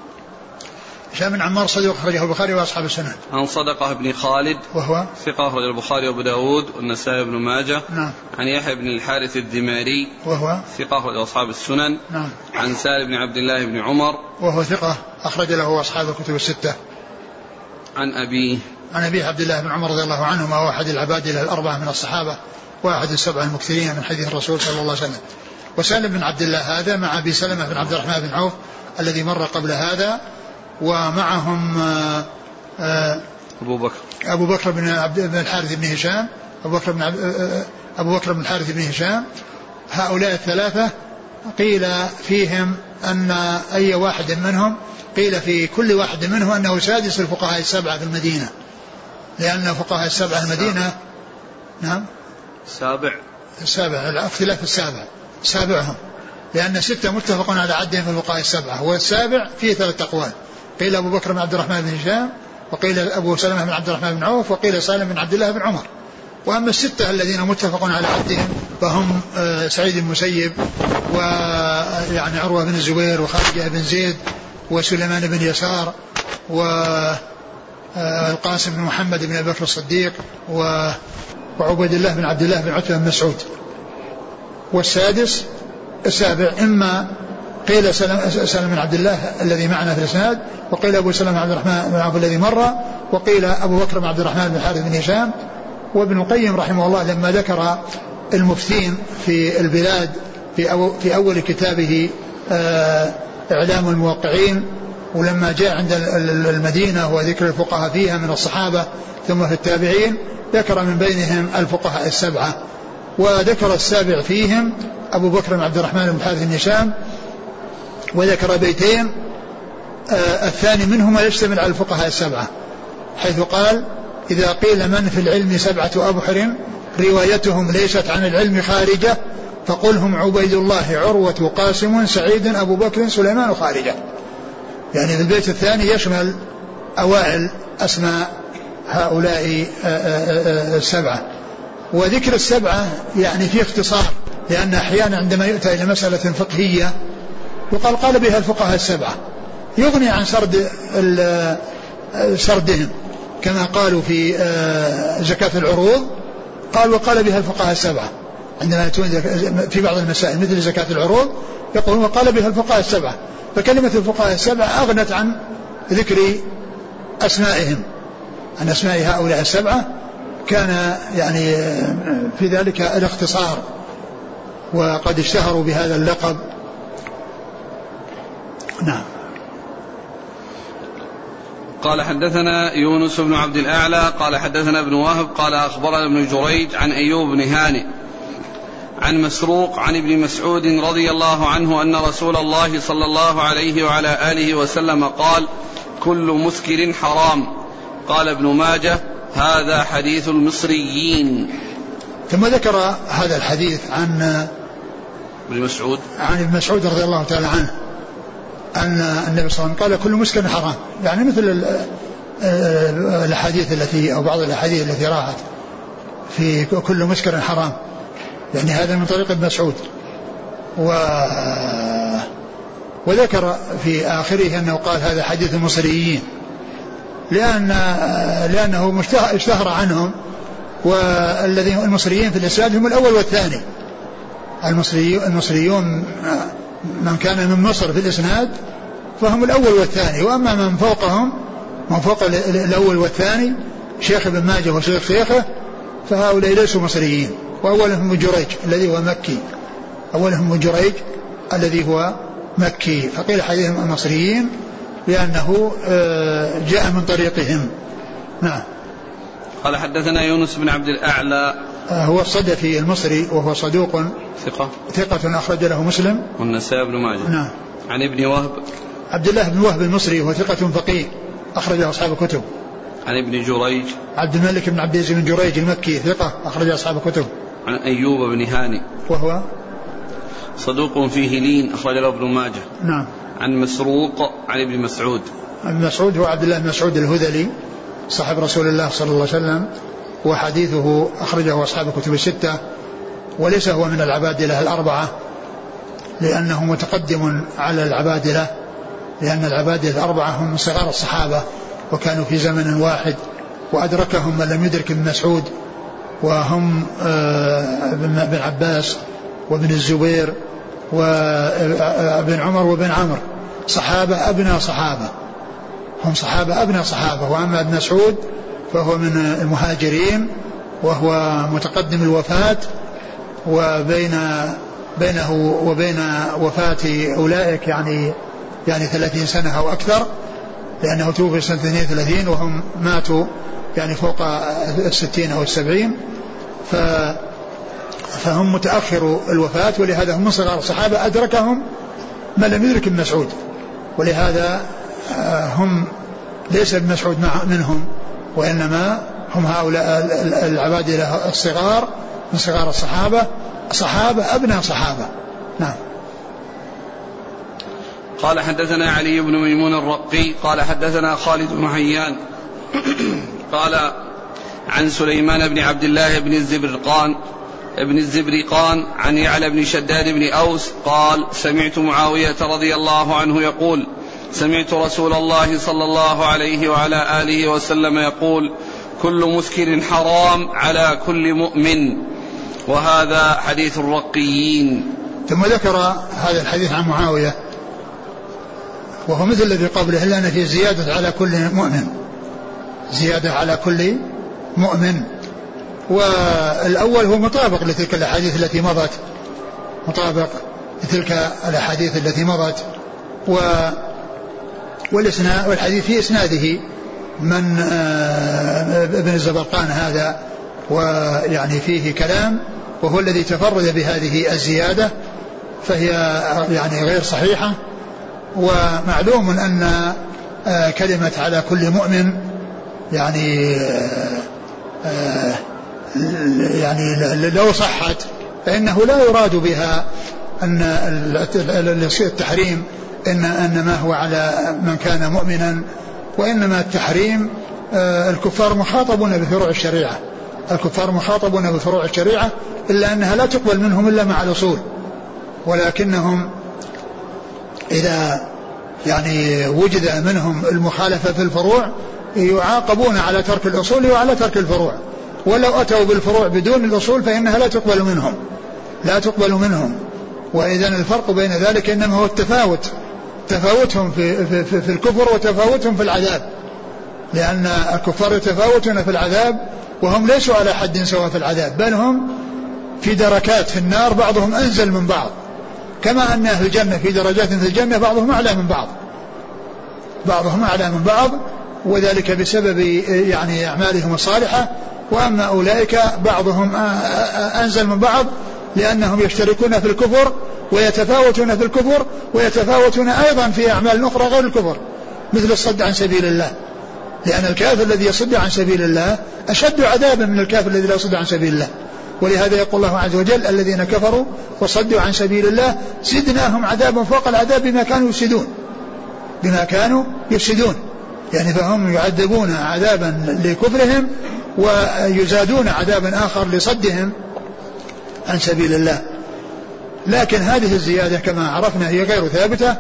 هشام بن عمار صديق أخرجه البخاري وأصحاب السنن. عن صدقة بن خالد وهو ثقة أخرج البخاري وأبو داود والنسائي بن ماجه. نعم. عن يحيى بن الحارث الدماري وهو ثقة أخرج أصحاب السنن. نعم. عن سالم بن عبد الله بن عمر وهو ثقة أخرج له أصحاب الكتب الستة. عن أبيه عن أبيه عبد الله بن عمر رضي الله عنهما وأحد العباد الأربعة من الصحابة وأحد السبع المكثرين من حديث الرسول صلى الله عليه وسلم. وسالم بن عبد الله هذا مع أبي سلمة بن عبد الرحمن بن عوف الذي مر قبل هذا ومعهم آه، آه، أبو بكر أبو بكر بن عبد بن الحارث بن هشام أبو بكر بن آه، أبو بكر بن الحارث بن هشام هؤلاء الثلاثة قيل فيهم أن أي واحد منهم قيل في كل واحد منهم أنه سادس الفقهاء السبعة في المدينة. لأن فقهاء السبعة المدينة نعم. سابع. السابع الاختلاف السابع. سابعهم. لأن ستة متفق على عدهم في الفقهاء السبعة. والسابع فيه ثلاث أقوال. قيل أبو بكر بن عبد الرحمن بن هشام وقيل أبو سلمة بن عبد الرحمن بن عوف وقيل سالم بن عبد الله بن عمر. وأما الستة الذين متفق على عدهم فهم آه، سعيد بن المسيب ويعني عروة بن الزبير وخارجة بن زيد وسليمان بن يسار و آه، القاسم بن محمد بن أبي بكر الصديق وعبيد الله بن عبد الله بن عتبة بن مسعود. والسادس السابع إما قيل سلم, سلم بن عبد الله الذي معنا في الإسناد وقيل أبو سلمة عبد الرحمن بن عوف الذي مر وقيل أبو بكر بن عبد الرحمن بن الحارث بن هشام. وابن القيم رحمه الله لما ذكر المفتين في البلاد في أو في أول كتابه آه، إعلام الموقعين ولما جاء عند المدينة وذكر الفقهاء فيها من الصحابة ثم في التابعين ذكر من بينهم الفقهاء السبعة. وذكر السابع فيهم أبو بكر بن عبد الرحمن بن الحارث بن هشام وذكر بيتين. آه الثاني منهما يشتمل على الفقهاء السبعة حيث قال إذا قيل من في العلم سبعة أبحر روايتهم ليست عن العلم خارجة فقل هم عبيد الله عروة قاسم سعيد أبو بكر سليمان خارجة يعني في البيت الثاني يشمل أوائل أسماء هؤلاء آه، آه، آه، السبعة. وذكر السبعة يعني في اختصار لأن أحيانا عندما يؤتى إلى مسألة فقهية يقال قال بها الفقهاء السبعة. يغني عن سرد سردهم كما قالوا في زكاة العروض. قال وقال بها الفقهاء السبعة. عندما يأتون في بعض المسائل مثل زكاة العروض يقولون وقال بها الفقهاء السبعة. فكلمة الفقهاء السبعة أغنت عن ذكر أسمائهم. عن أسماء هؤلاء السبعة كان يعني في ذلك الاختصار وقد اشتهروا بهذا اللقب. نعم. قال حدثنا يونس بن عبد الأعلى قال حدثنا ابن وهب قال أخبرنا ابن جريج عن أيوب بن هانئ. عن مسروق عن ابن مسعود رضي الله عنه أن رسول الله صلى الله عليه وعلى آله وسلم قال كل مسكر حرام. قال ابن ماجه هذا حديث المصريين. ثم ذكر هذا الحديث عن ابن مسعود. عن ابن مسعود رضي الله تعالى عنه أن النبي صلى الله عليه وسلم قال كل مسكر حرام. يعني مثل الأحاديث التي أو بعض الأحاديث التي راحت في كل مسكر حرام. يعني هذا من طريق ابن مسعود. و وذكر في آخره أنه قال هذا حديث المصريين لأن لأنه اشتهر عنهم والذين المصريين في الإسناد هم الأول والثاني. المصري المصريون من كان من مصر في الإسناد فهم الأول والثاني وأما من فوقهم من فوق الأول والثاني شيخ ابن ماجه وشيخ شيخه فهؤلاء ليسوا مصريين. وأولهم جريج الذي هو مكي. أولهم جريج الذي هو مكي. فقيل حديثهم المصريين لأنه آه، جاء من طريقهم. نعم. قال حدثنا يونس بن عبد الأعلى. آه، هو الصدفي المصري وهو صدوق ثقة. ثقة أخرج له مسلم. والنسائي بن ماجه. نعم. عن ابن وهب. عبد الله بن وهب المصري وهو ثقة فقيه أخرج أصحاب الكتب. عن ابن جريج. عبد الملك بن عبد العزيز بن جريج المكي ثقة أخرج أصحاب الكتب. عن أيوب بن هاني. وهو صدوق فيه لين أخرج له ابن ماجه. نعم. عن مسروق عن ابن مسعود. ابن مسعود هو عبد الله بن مسعود الهذلي صاحب رسول الله صلى الله عليه وسلم وحديثه أخرجه أصحاب الكتب الستة وليس هو من العبادلة الأربعة لأنه متقدم على العبادلة لأن العبادلة الأربعة هم من صغار الصحابة وكانوا في زمن واحد وأدركهم من لم يدرك ابن مسعود وهم آه، ابن عباس وابن الزبير وابن عمر وابن عمرو. صحابة أبناء صحابة. هم صحابة أبناء صحابة. وأما ابن مسعود فهو من المهاجرين وهو متقدم الوفاة. وبين بينه وبين وفاة أولئك يعني يعني ثلاثين سنة أو أكثر لأنه توفي سنة 32 وهم ماتوا يعني فوق الستين أو السبعين ف فهم متأخر الوفاة ولهذا هم من صغار الصحابة أدركهم من لم يدرك ابن مسعود ولهذا آه، هم ليس ابن مسعود منهم وإنما هم هؤلاء العباد الصغار من صغار الصحابة صحابة أبناء صحابة. نعم. قال حدثنا علي بن ميمون الرقي قال حدثنا خالد بن حيان قال عن سليمان بن عبد الله بن الزبرقان ابن الزبرقان عن يعلى بن شداد بن أوس قال سمعت معاوية رضي الله عنه يقول سمعت رسول الله صلى الله عليه وعلى آله وسلم يقول كل مسكر حرام على كل مؤمن وهذا حديث الرقيين. ثم ذكر هذا الحديث عن معاوية وهو مثل الذي قبله إلا أن فيه زيادة على كل مؤمن. زيادة على كل مؤمن. والأول هو مطابق لتلك الأحاديث التي مضت. مطابق لتلك الأحاديث التي مضت. و والإسناد والحديث في إسناده من آه، ابن الزبرقان هذا. ويعني فيه كلام. وهو الذي تفرد بهذه الزيادة. فهي يعني غير صحيحة. ومعلوم أن آه، كلمة على كل مؤمن يعني آه، يعني لو صحت فإنه لا يراد بها أن التحريم إن أن ما هو على من كان مؤمنا وإنما التحريم آه، الكفار مخاطبون بفروع الشريعة. الكفار مخاطبون بفروع الشريعة إلا أنها لا تقبل منهم إلا مع الأصول. ولكنهم إذا يعني وجد منهم المخالفة في الفروع يعاقبون على ترك الأصول وعلى ترك الفروع. ولو أتوا بالفروع بدون الأصول فإنها لا تقبل منهم. لا تقبل منهم. وإذا الفرق بين ذلك إنما هو التفاوت. تفاوتهم في, في, في, في الكفر وتفاوتهم في العذاب. لأن الكفار يتفاوتون في العذاب وهم ليسوا على حد سواء في العذاب بل هم في دركات في النار بعضهم أنزل من بعض. كما أن أهل الجنة في درجات في الجنة بعضهم أعلى من بعض. بعضهم أعلى من بعض وذلك بسبب يعني أعمالهم الصالحة. وأما أولئك بعضهم أنزل من بعض لأنهم يشتركون في الكفر ويتفاوتون في الكفر ويتفاوتون أيضا في أعمال أخرى غير الكفر مثل الصد عن سبيل الله. لأن الكافر الذي يصد عن سبيل الله أشد عذابا من الكافر الذي لا يصد عن سبيل الله. ولهذا يقول الله عز وجل الذين كفروا وصدوا عن سبيل الله زدناهم عذابا فوق العذاب بما كانوا يفسدون. بما كانوا يفسدون. يعني فهم يعذبون عذابا لكفرهم ويزادون عذابا آخر لصدهم عن سبيل الله. لكن هذه الزيادة كما عرفنا هي غير ثابتة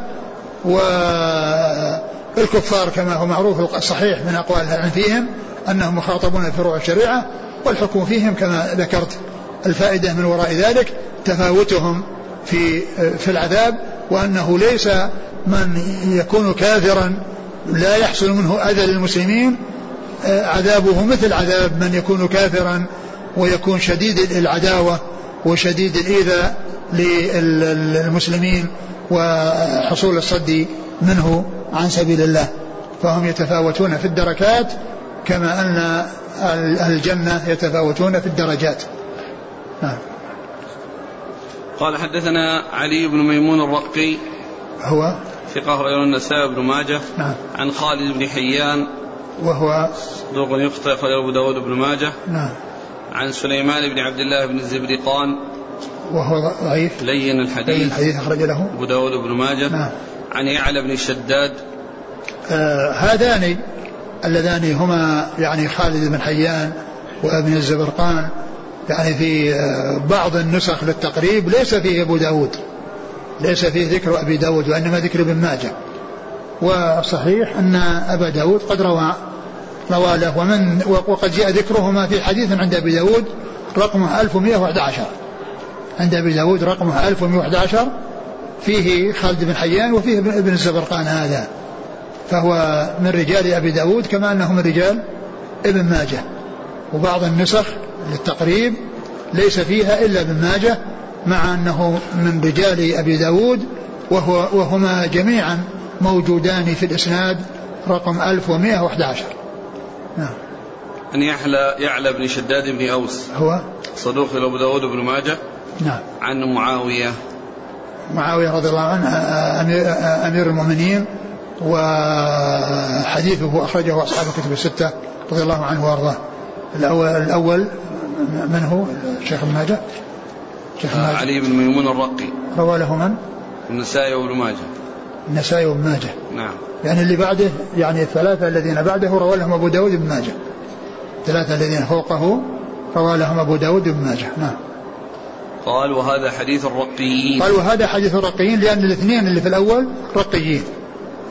والكفار كما هو معروف الصحيح من أقوال العلم فيهم أنهم مخاطبون بفروع الشريعة والحكم فيهم كما ذكرت الفائدة من وراء ذلك تفاوتهم في في العذاب وأنه ليس من يكون كافرا لا يحصل منه أذى للمسلمين عذابه مثل عذاب من يكون كافرا ويكون شديد العداوة وشديد الإيذاء للمسلمين وحصول الصد منه عن سبيل الله. فهم يتفاوتون في الدركات كما أن الجنة يتفاوتون في الدرجات. نعم. قال حدثنا علي بن ميمون الرقي. هو؟ ثقة غير النسائي بن ماجه نعم. عن خالد بن حيان وهو صدوق يخطئ أخرج أبو داود بن ماجه نعم. عن سليمان بن عبد الله بن الزبرقان وهو ضعيف. لين الحديث. لين الحديث أخرج له. أبو داود بن ماجه نعم. عن يعلى بن شداد. آه هذان اللذان هما يعني خالد بن حيان وابن الزبرقان يعني في آه بعض النسخ للتقريب ليس فيه أبو داود. ليس فيه ذكر أبي داود وإنما ذكر ابن ماجه. وصحيح أن أبا داود قد روى روى له ومن وقد جاء ذكرهما في حديث عند أبي داود رقمه 1111 عند أبي داود رقمه 1111 فيه خالد بن حيان وفيه ابن الزبرقان هذا. فهو من رجال أبي داود كما أنه من رجال ابن ماجه. وبعض النسخ للتقريب ليس فيها إلا ابن ماجه مع أنه من رجال أبي داود وهو وهما جميعا موجودان في الإسناد رقم 1111 نعم. أن يعلى يعلى بن شداد بن أوس. هو؟ صدوق أبو داود بن ماجه. نعم. عن معاوية. معاوية رضي الله عنه أمير, أمير المؤمنين وحديثه أخرجه أصحاب الكتب الستة رضي الله عنه وأرضاه. الأول, الأول من هو؟ الشيخ ابن ماجه. آه علي بن ميمون الرقي. روى له من؟ النسائي وابن ماجه. النسائي وابن ماجه. نعم. يعني اللي بعده يعني الثلاثة الذين بعده روى لهم أبو داود بن ماجه. الثلاثة الذين فوقه روى لهم أبو داود بن ماجه. نعم. قال وهذا حديث الرقيين. قال وهذا حديث الرقيين لأن الاثنين اللي في الأول رقيين.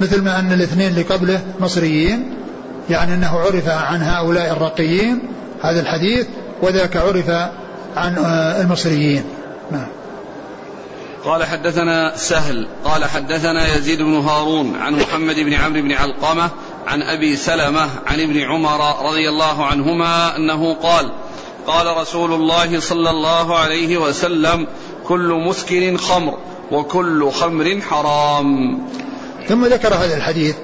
مثل ما أن الاثنين اللي قبله مصريين. يعني أنه عرف عن هؤلاء الرقيين هذا الحديث وذاك عرف عن آه، المصريين. نعم. قال حدثنا سهل قال حدثنا يزيد بن هارون عن محمد بن عمرو بن علقمة عن أبي سلمة عن ابن عمر رضي الله عنهما أنه قال قال رسول الله صلى الله عليه وسلم كل مسكر خمر وكل خمر حرام. ثم ذكر هذا الحديث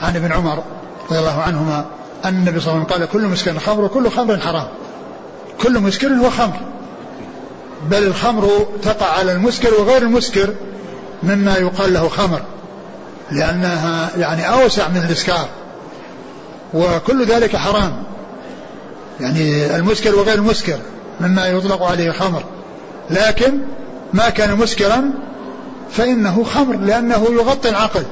عن ابن عمر رضي الله عنهما أن النبي صلى الله عليه وسلم قال كل مسكر خمر وكل خمر حرام. كل مسكر هو خمر. بل الخمر تقع على المسكر وغير المسكر مما يقال له خمر لأنها يعني أوسع من الإسكار وكل ذلك حرام. يعني المسكر وغير المسكر مما يطلق عليه خمر لكن ما كان مسكرا فإنه خمر لأنه يغطي العقل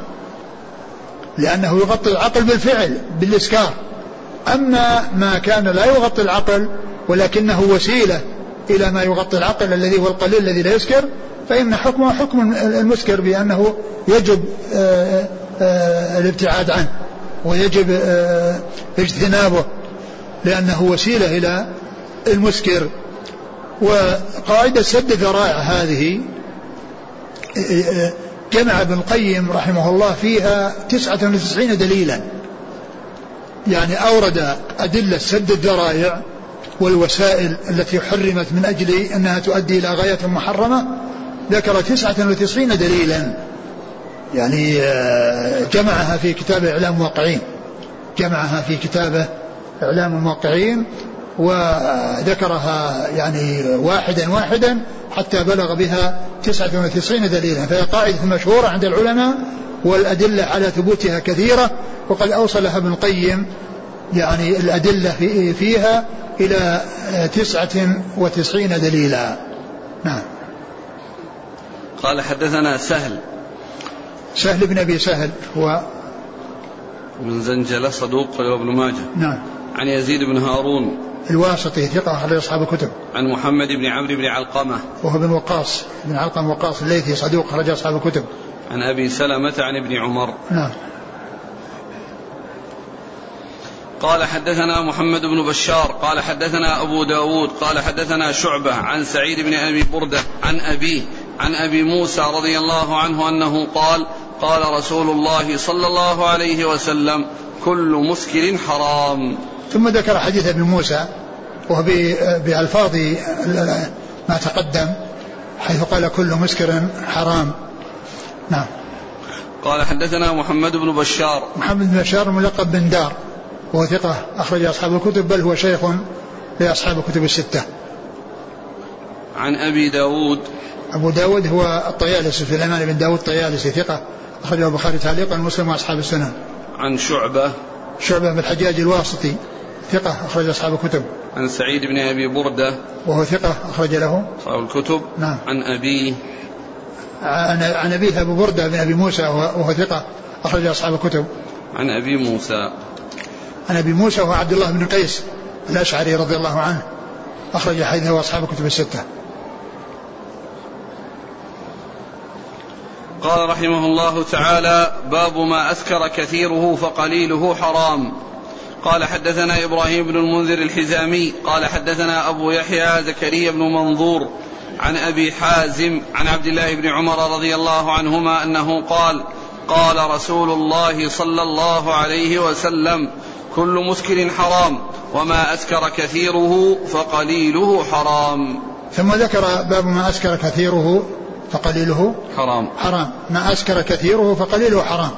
لأنه يغطي العقل بالفعل بالإسكار. أما ما كان لا يغطي العقل ولكنه وسيلة إلى ما يغطي العقل الذي هو القليل الذي لا يسكر فإن حكمه حكم المسكر بأنه يجب آه، آه، الابتعاد عنه ويجب آه، اجتنابه لأنه وسيلة إلى المسكر. وقاعدة سد الذرائع هذه جمع ابن القيم رحمه الله فيها تسعة وتسعين دليلا. يعني أورد أدلة سد الذرائع والوسائل التي حرمت من أجل أنها تؤدي إلى غاية محرمة ذكر تسعة وتسعين دليلا. يعني آه، جمعها في كتاب إعلام الموقعين جمعها في كتابه إعلام الموقعين وذكرها يعني واحدا واحدا حتى بلغ بها تسعة وتسعين دليلا. فهي قاعدة مشهورة عند العلماء والأدلة على ثبوتها كثيرة وقد أوصلها ابن القيم يعني الأدلة فيها إلى تسعة وتسعين دليلا نعم قال حدثنا سهل سهل بن أبي سهل هو من زنجلة صدوق وابن ماجه نعم عن يزيد بن هارون الواسطي ثقة أخرج أصحاب الكتب. عن محمد بن عمرو بن علقمة. وهو بن وقاص بن علقمة وقاص الليثي صدوق أخرج أصحاب الكتب. عن أبي سلمة عن ابن عمر. نعم. قال حدثنا محمد بن بشار قال حدثنا أبو داود قال حدثنا شعبة عن سعيد بن أبي بردة عن أبيه عن أبي موسى رضي الله عنه أنه قال قال رسول الله صلى الله عليه وسلم كل مسكر حرام. ثم ذكر حديث ابن موسى وهو بألفاظ ما تقدم حيث قال كل مسكر حرام. نعم. قال حدثنا محمد بن بشار. محمد بن بشار ملقب بن دار. وهو ثقة أخرج أصحاب الكتب بل هو شيخ لأصحاب الكتب الستة عن أبي داود أبو داود هو الطيالسي سليمان بن داود الطيالسي ثقة أخرجه البخاري تعليقا مسلم وأصحاب السنن عن شعبة شعبة بن الحجاج الواسطي ثقة أخرج أصحاب الكتب. عن سعيد بن أبي بردة وهو ثقة أخرج له أصحاب الكتب. نعم. عن أبيه عن عن أبيه أبو بردة بن أبي موسى وهو ثقة أخرج أصحاب الكتب. عن أبي موسى. عن أبي موسى وهو عبد الله بن قيس الأشعري رضي الله عنه. أخرج حديثه أصحاب الكتب الستة. قال رحمه الله تعالى باب ما أسكر كثيره فقليله حرام. قال حدثنا إبراهيم بن المنذر الحزامي. قال حدثنا أبو يحيى زكريا بن منظور عن أبي حازم عن عبد الله بن عمر رضي الله عنهما أنه قال قال رسول الله صلى الله عليه وسلم كل مسكر حرام وما أسكر كثيره فقليله حرام. ثم ذكر باب ما أسكر كثيره فقليله حرام. حرام. ما أسكر كثيره فقليله حرام.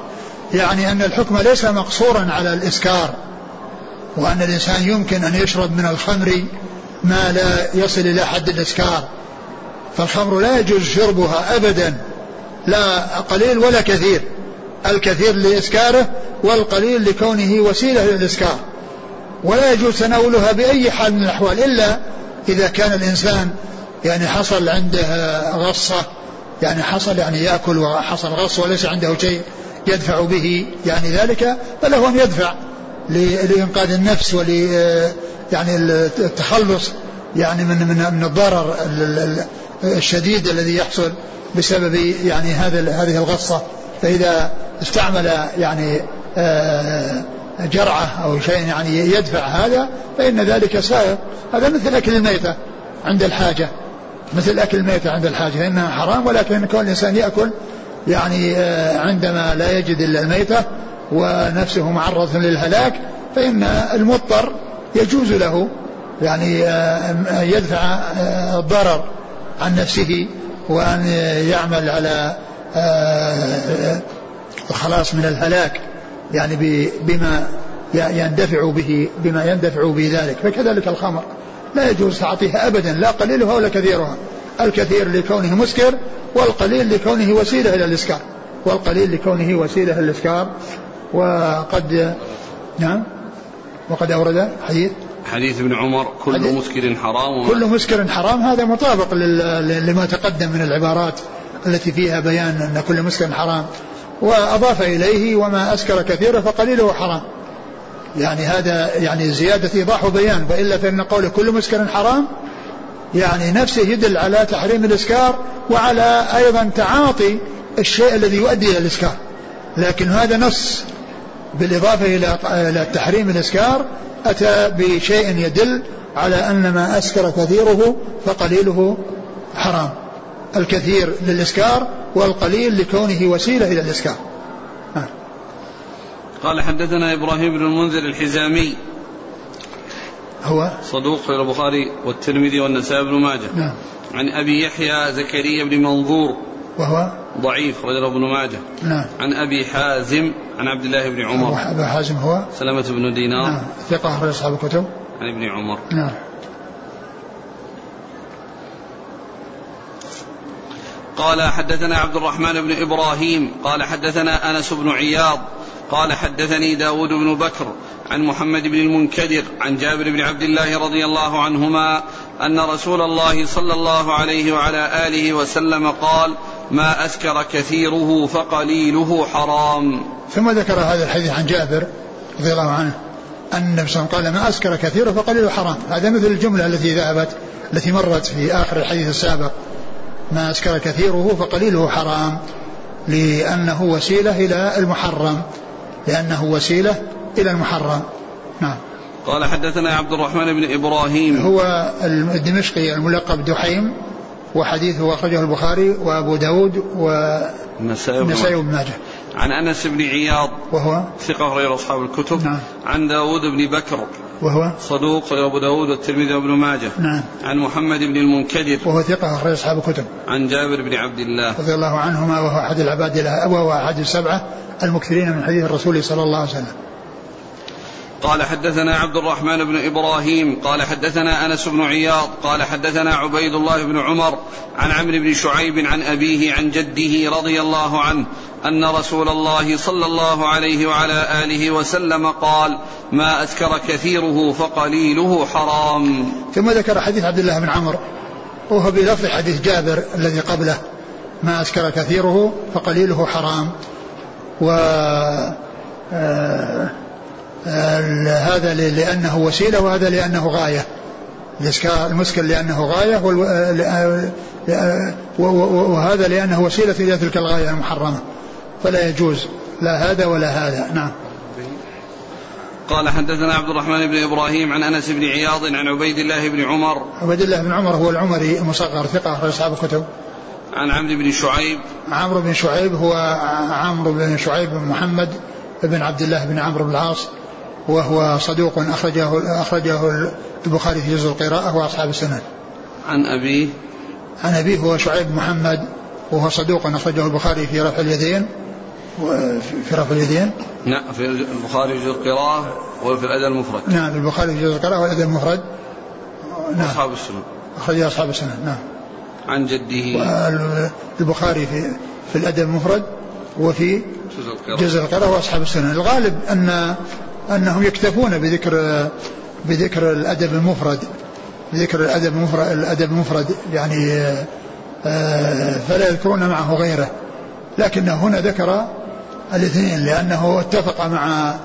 يعني أن الحكم ليس مقصورا على الإسكار وأن الإنسان يمكن أن يشرب من الخمر ما لا يصل إلى حد الإسكار. فالخمر لا يجوز شربها أبدا لا قليل ولا كثير. الكثير لإسكاره والقليل لكونه وسيلة للإسكار. ولا يجوز تناولها بأي حال من الأحوال إلا إذا كان الإنسان يعني حصل عنده غصة يعني حصل يعني يأكل وحصل غص وليس عنده شيء يدفع به يعني ذلك فله أن يدفع لإنقاذ النفس ول يعني التخلص يعني من من من الضرر الشديد الذي يحصل بسبب يعني هذا هذه الغصة. فإذا استعمل يعني جرعة أو شيء يعني يدفع هذا فإن ذلك سائر. هذا مثل أكل الميتة عند الحاجة. مثل أكل الميتة عند الحاجة. فإنها حرام ولكن كون الإنسان يأكل يعني آه، عندما لا يجد إلا الميتة ونفسه معرضة للهلاك فإن المضطر يجوز له يعني آه، يدفع الضرر عن نفسه وأن يعمل على الخلاص من الهلاك. يعني بما يندفع به بما يندفع به ذلك. فكذلك الخمر. لا يجوز تعطيها ابدا. لا قليلها ولا كثيرها. الكثير لكونه مسكر والقليل لكونه وسيلة إلى الإسكار. والقليل لكونه وسيلة إلى الإسكار. وقد نعم. وقد أورد حديث. حديث ابن عمر كل حديث. مسكر حرام. كل مسكر حرام. هذا مطابق لما تقدم من العبارات التي فيها بيان أن كل مسكر حرام. وأضاف إليه وما أسكر كثيرا فقليله حرام يعني هذا يعني زيادة إيضاح وبيان وإلا فإن قوله كل مسكر حرام يعني نفسه يدل على تحريم الإسكار وعلى أيضا تعاطي الشيء الذي يؤدي إلى الإسكار. لكن هذا نص بالإضافة إلى تحريم الإسكار أتى بشيء يدل على أن ما أسكر كثيره فقليله حرام. الكثير للإسكار والقليل لكونه وسيلة إلى الإسكار. قال حدثنا إبراهيم بن المنذر الحزامي. هو؟ صدوق في البخاري والترمذي والنسائي بن ماجه. نعم. عن أبي يحيى زكريا بن منظور. وهو؟ ضعيف رجل ابن ماجه. نعم. عن أبي حازم عن عبد الله بن عمر. أبو حازم هو؟ سلمة بن دينار. نعم. ثقة أخرج أصحاب الكتب. عن ابن عمر. نعم. قال حدثنا عبد الرحمن بن إبراهيم قال حدثنا أنس بن عياض قال حدثني داود بن بكر عن محمد بن المنكدر عن جابر بن عبد الله رضي الله عنهما أن رسول الله صلى الله عليه وعلى آله وسلم قال ما أسكر كثيره فقليله حرام. ثم ذكر هذا الحديث عن جابر رضي الله عنه أن النبي صلى الله عليه وسلم قال ما أسكر كثيره فقليله حرام. هذا مثل الجملة التي ذهبت التي مرت في آخر الحديث السابق. ما أسكر كثيره فقليله حرام لأنه وسيلة إلى المحرم لأنه وسيلة إلى المحرم. نعم. قال حدثنا عبد الرحمن بن إبراهيم. هو الدمشقي الملقب دحيم وحديثه أخرجه البخاري وأبو داود والنسائي وابن ماجه. عن أنس بن عياض وهو؟ ثقة غير أصحاب الكتب. نعم. عن داود بن بكر وهو صدوق أبو داود والترمذي وابن ماجه. نعم. عن محمد بن المنكدر. وهو ثقة أخرج أصحاب الكتب. عن جابر بن عبد الله. رضي الله عنهما وهو أحد العباد وهو أحد السبعة المكثرين من حديث الرسول صلى الله عليه وسلم. قال حدثنا عبد الرحمن بن إبراهيم قال حدثنا أنس بن عياض قال حدثنا عبيد الله بن عمر عن عمرو بن شعيب عن أبيه عن جده رضي الله عنه أن رسول الله صلى الله عليه وعلى آله وسلم قال ما اسكر كثيره فقليله حرام. ثم ذكر حديث عبد الله بن عمرو وهو بلفظ حديث جابر الذي قبله ما اسكر كثيره فقليله حرام. و آه هذا لأنه وسيلة وهذا لأنه غاية. المسكر لأنه غاية وهذا لأنه وسيلة إلى تلك الغاية المحرمة. فلا يجوز لا هذا ولا هذا. نعم. قال حدثنا عبد الرحمن بن إبراهيم عن أنس بن عياض عن عبيد الله بن عمر. عبيد الله بن عمر هو العمري المصغر ثقة أخرج أصحاب الكتب. عن عمرو بن شعيب. عمرو بن شعيب هو عمرو بن شعيب بن محمد بن عبد الله بن عمرو بن العاص. وهو صدوق أخرجه أخرجه البخاري في جزء القراءة وأصحاب السنن. عن أبيه عن أبيه هو شعيب محمد وهو صدوق أخرجه البخاري في رفع اليدين. في رفع اليدين. نعم في البخاري في جزء القراءة وفي الأدب المفرد. نعم البخاري في جزء القراءة والأدب المفرد. نعم. أصحاب السنن. أخرجه أصحاب السنن نعم. عن جده. البخاري في في الأدب المفرد وفي جزء القراءة وأصحاب السنن. الغالب أن أنهم يكتفون بذكر بذكر الأدب المفرد ذكر الأدب المفرد, الأدب المفرد يعني آه، فلا يذكرون معه غيره. لكنه هنا ذكر الاثنين لأنه اتفق مع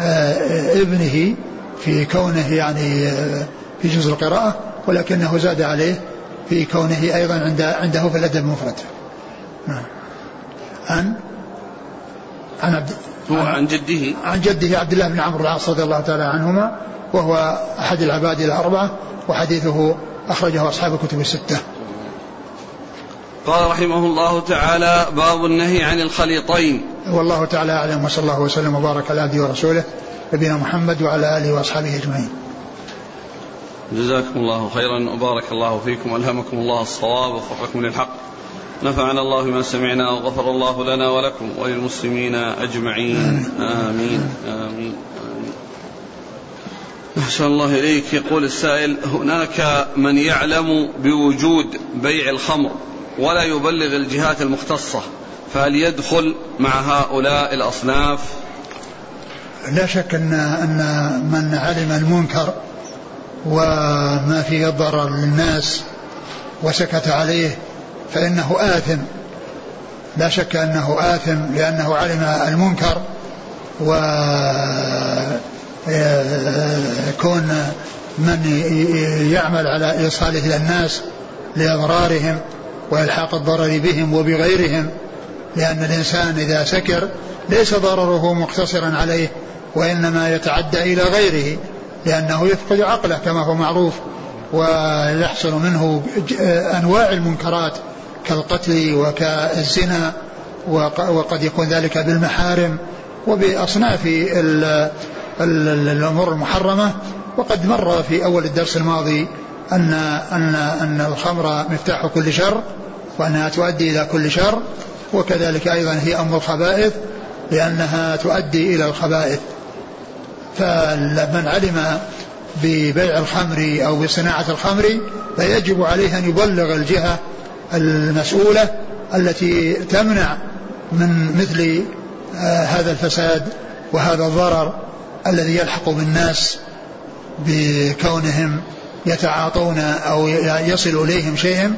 آه، ابنه في كونه يعني آه، في جزء القراءة ولكنه زاد عليه في كونه أيضا عند عنده في الأدب المفرد. نعم. عن عن عبد هو عن جده. عن جده عبد الله بن عمرو العاص رضي الله تعالى عنهما وهو أحد العباد الأربعة وحديثه أخرجه أصحاب الكتب الستة. قال رحمه الله تعالى باب النهي عن الخليطين. والله تعالى أعلم وصلى الله وسلم وبارك على عبده ورسوله نبينا محمد وعلى آله وأصحابه أجمعين. جزاكم الله خيرا وبارك الله فيكم والهمكم الله الصواب ووفقكم للحق. نفعنا الله بما سمعنا وغفر الله لنا ولكم وللمسلمين أجمعين. آمين. آمين, آمين. أحسن الله إليك. يقول السائل هناك من يعلم بوجود بيع الخمر ولا يبلغ الجهات المختصة فهل يدخل مع هؤلاء الأصناف؟ لا شك أن, أن من علم المنكر وما فيه ضرر للناس وسكت عليه فإنه آثم. لا شك أنه آثم لأنه علم المنكر و كون من يعمل على إيصاله إلى الناس لإضرارهم وإلحاق الضرر بهم وبغيرهم لأن الإنسان إذا سكر ليس ضرره مقتصرا عليه وإنما يتعدى إلى غيره لأنه يفقد عقله كما هو معروف ويحصل منه أنواع المنكرات. كالقتل وكالزنا وقد يكون ذلك بالمحارم وبأصناف الأمور المحرمة. وقد مر في أول الدرس الماضي أن أن أن الخمر مفتاح كل شر وأنها تؤدي إلى كل شر وكذلك أيضا هي أم الخبائث لأنها تؤدي إلى الخبائث. فمن علم ببيع الخمر أو بصناعة الخمر فيجب عليه أن يبلغ الجهة المسؤولة التي تمنع من مثل آه، هذا الفساد وهذا الضرر الذي يلحق بالناس بكونهم يتعاطون أو يصل إليهم شيء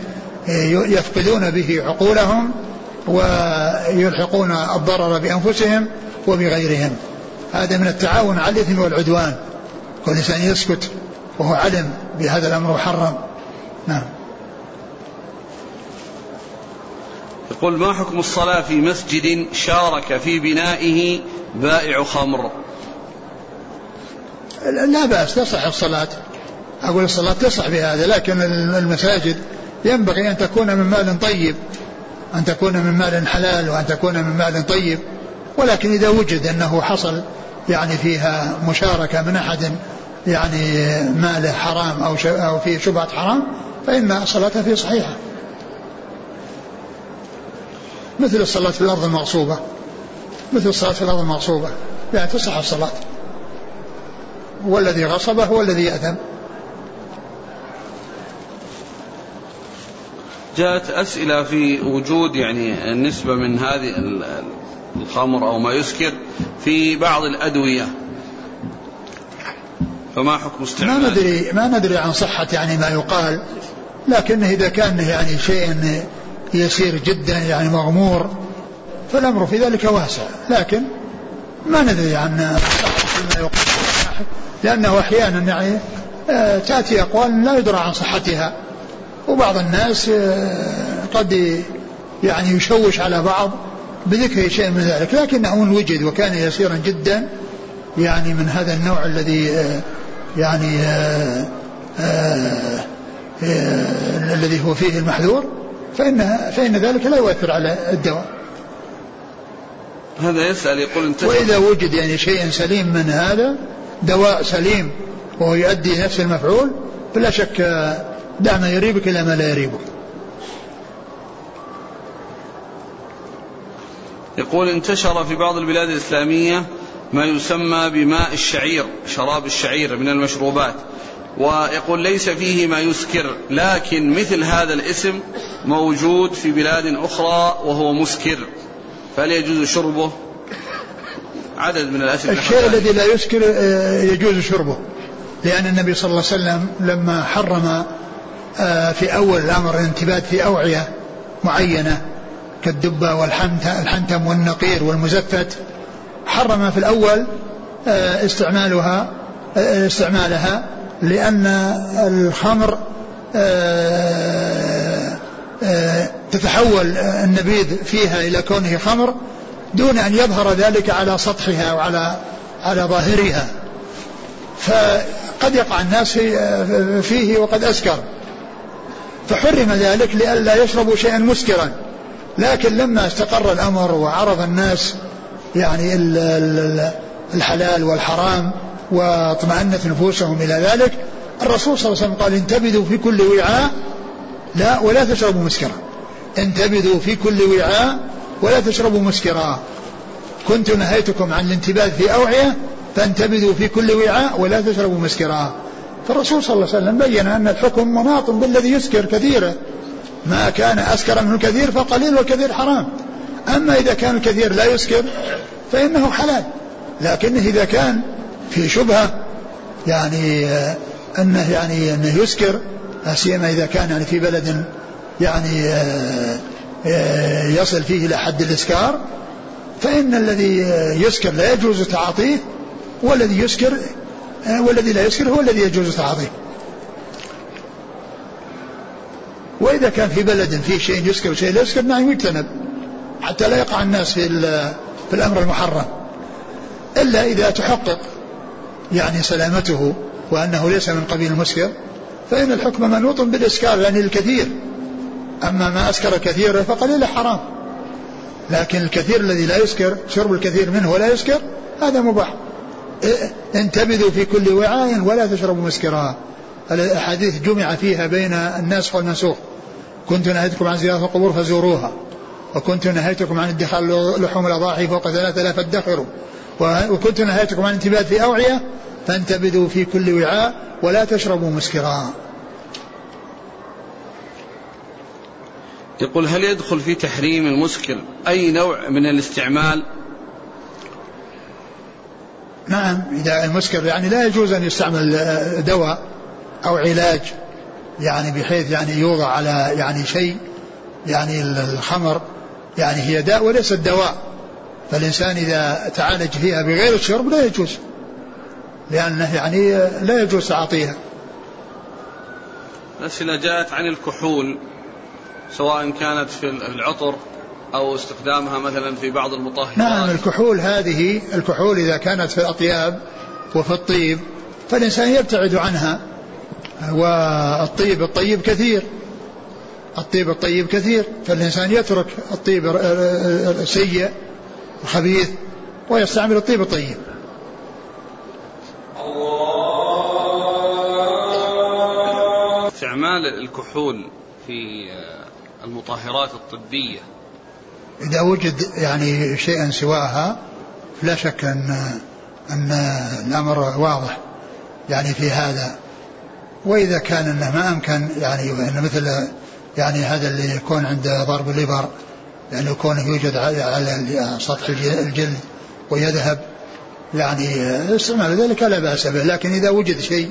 يفقدون به عقولهم ويلحقون الضرر بأنفسهم وبغيرهم. هذا من التعاون على الإثم والعدوان. كل إنسان يسكت وهو علم بهذا الأمر محرم نعم. يقول ما حكم الصلاة في مسجد شارك في بنائه بائع خمر؟ لا بأس تصح الصلاة. أقول الصلاة تصح بهذا لكن المساجد ينبغي أن تكون من مال طيب أن تكون من مال حلال وأن تكون من مال طيب. ولكن إذا وجد أنه حصل يعني فيها مشاركة من أحد يعني ماله حرام أو أو فيه شبهة حرام فإن الصلاة فيه صحيحة. مثل الصلاة في الأرض المغصوبة. مثل الصلاة في الأرض المغصوبة. يعني تصح الصلاة. والذي غصبه هو الذي يأثم جاءت أسئلة في وجود يعني النسبة من هذه الخمر أو ما يسكر في بعض الأدوية. فما حكم استعمال؟ ما ندري ما ندري عن صحة يعني ما يقال. لكنه إذا كان يعني شيء يسير جدا يعني مغمور فالأمر في ذلك واسع. لكن ما ندري عن ما لأنه أحيانا يعني آه، تأتي أقوال لا يدرى عن صحتها. وبعض الناس آه، قد يعني يشوش على بعض بذكر شيء من ذلك. لكنه إن وجد وكان يسيرا جدا يعني من هذا النوع الذي آه، يعني الذي هو فيه المحذور فإن فإن ذلك لا يؤثر على الدواء. هذا يسأل يقول انتشر وإذا وجد يعني شيء سليم من هذا دواء سليم وهو يؤدي نفس المفعول فلا شك دع ما يريبك إلى ما لا يريبك. يقول انتشر في بعض البلاد الإسلامية ما يسمى بماء الشعير شراب الشعير من المشروبات. ويقول ليس فيه ما يسكر لكن مثل هذا الاسم موجود في بلاد أخرى وهو مسكر فهل يجوز شربه؟ عدد من الأسئلة الشيء الذي لا يسكر آه، يجوز شربه لأن النبي صلى الله عليه وسلم لما حرم آه، في أول الأمر الانتباد في أوعية معينة كالدبة والحنتم والنقير والمزفت حرم في الأول آه، استعمالها استعمالها لأن الخمر تتحول النبيذ فيها إلى كونه خمر دون أن يظهر ذلك على سطحها وعلى على ظاهرها. فقد يقع الناس فيه وقد أسكر. فحرم ذلك لئلا يشربوا شيئا مسكرا. لكن لما استقر الأمر وعرض الناس يعني الحلال والحرام واطمأنت نفوسهم إلى ذلك. الرسول صلى الله عليه وسلم قال انتبذوا في كل وعاء لا ولا تشربوا مسكرا. انتبذوا في كل وعاء ولا تشربوا مسكرا. كنت نهيتكم عن الانتباذ في أوعية فانتبذوا في كل وعاء ولا تشربوا مسكرا. فالرسول صلى الله عليه وسلم بين أن الحكم مناط بالذي يسكر كثيرا. ما كان أسكر منه الكثير فقليل والكثير حرام. أما إذا كان الكثير لا يسكر فإنه حلال. لكنه إذا كان في شبهة يعني آه، أنه يعني أنه يسكر سيما إذا كان يعني في بلد يعني آه، آه، يصل فيه إلى حد الإسكار فإن الذي يسكر لا يجوز تعاطيه والذي يسكر والذي لا يسكر هو الذي يجوز تعاطيه. وإذا كان في بلد فيه شيء يسكر وشيء لا يسكر نعم يجتنب حتى لا يقع الناس في في الأمر المحرم. إلا إذا تحقق يعني سلامته وأنه ليس من قبيل المسكر فإن الحكم منوط بالإسكار يعني الكثير. أما ما أسكر كثيرا فقليل حرام. لكن الكثير الذي لا يسكر شرب الكثير منه ولا يسكر هذا مباح. انتبذوا في كل وعاء ولا تشربوا مسكرا. الأحاديث جمع فيها بين الناسخ والمنسوخ كنت نهيتكم عن زيارة القبور فزوروها وكنت نهيتكم عن ادخال لحوم الأضاحي فوق ثلاثة لا فادخروا وكنت نهيتكم عن انتباه في أوعية فانتبذوا في كل وعاء ولا تشربوا مسكرا. يقول هل يدخل في تحريم المسكر أي نوع من الاستعمال؟ نعم إذا المسكر يعني لا يجوز أن يستعمل دواء أو علاج يعني بحيث يعني يوضع على يعني شيء يعني الخمر يعني هي داء وليست دواء. فالإنسان إذا تعالج فيها بغير الشرب لا يجوز لأنه يعني لا يجوز تعاطيها. الأسئلة جاءت عن الكحول سواء كانت في العطر أو استخدامها مثلا في بعض المطهرات. نعم الكحول هذه الكحول إذا كانت في الأطياب وفي الطيب فالإنسان يبتعد عنها. والطيب الطيب كثير الطيب الطيب كثير فالإنسان يترك الطيب السيء. الخبيث ويستعمل الطيب الطيب. استعمال الكحول في المطهرات الطبية. إذا وجد يعني شيئا سواها لا شك أن أن الأمر واضح يعني في هذا. وإذا كان أنه ما أمكن يعني مثل يعني هذا اللي يكون عند ضرب الإبر يعني يكون يوجد على سطح الجلد ويذهب يعني استعمال ذلك لا بأس به. لكن إذا وجد شيء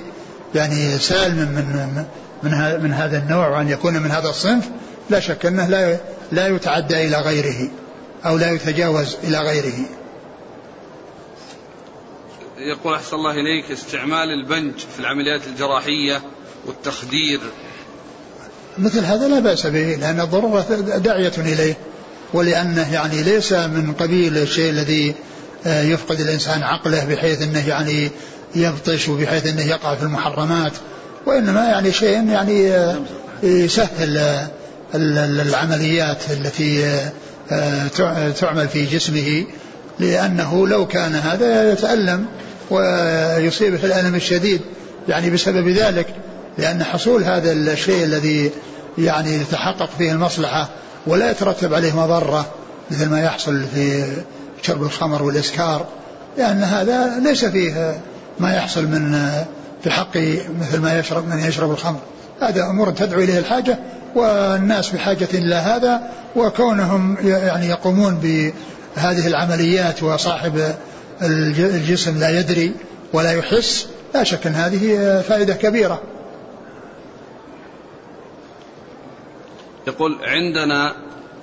يعني سالم من من من هذا النوع وأن يكون من هذا الصنف لا شك أنه لا لا يتعدى إلى غيره أو لا يتجاوز إلى غيره. يقول أحسن الله إليك استعمال البنج في العمليات الجراحية والتخدير. مثل هذا لا بأس به لأن الضرورة داعية إليه. ولأنه يعني ليس من قبيل الشيء الذي آه، يفقد الإنسان عقله بحيث أنه يعني يبطش وبحيث أنه يقع في المحرمات وإنما يعني شيء يعني آه، يسهل آه، العمليات التي تعمل في جسمه لأنه لو كان هذا يتألم ويصيبه الألم الشديد يعني بسبب ذلك لأن حصول هذا الشيء الذي يعني يتحقق فيه المصلحة ولا يترتب عليه مضرة مثل ما يحصل في شرب الخمر والإسكار لأن هذا ليس فيه ما يحصل من في حق مثل ما يشرب من يشرب الخمر. هذا أمور تدعو إليه الحاجة والناس بحاجة إلى هذا وكونهم يعني يقومون بهذه العمليات وصاحب الجسم لا يدري ولا يحس لا شك أن هذه فائدة كبيرة. يقول عندنا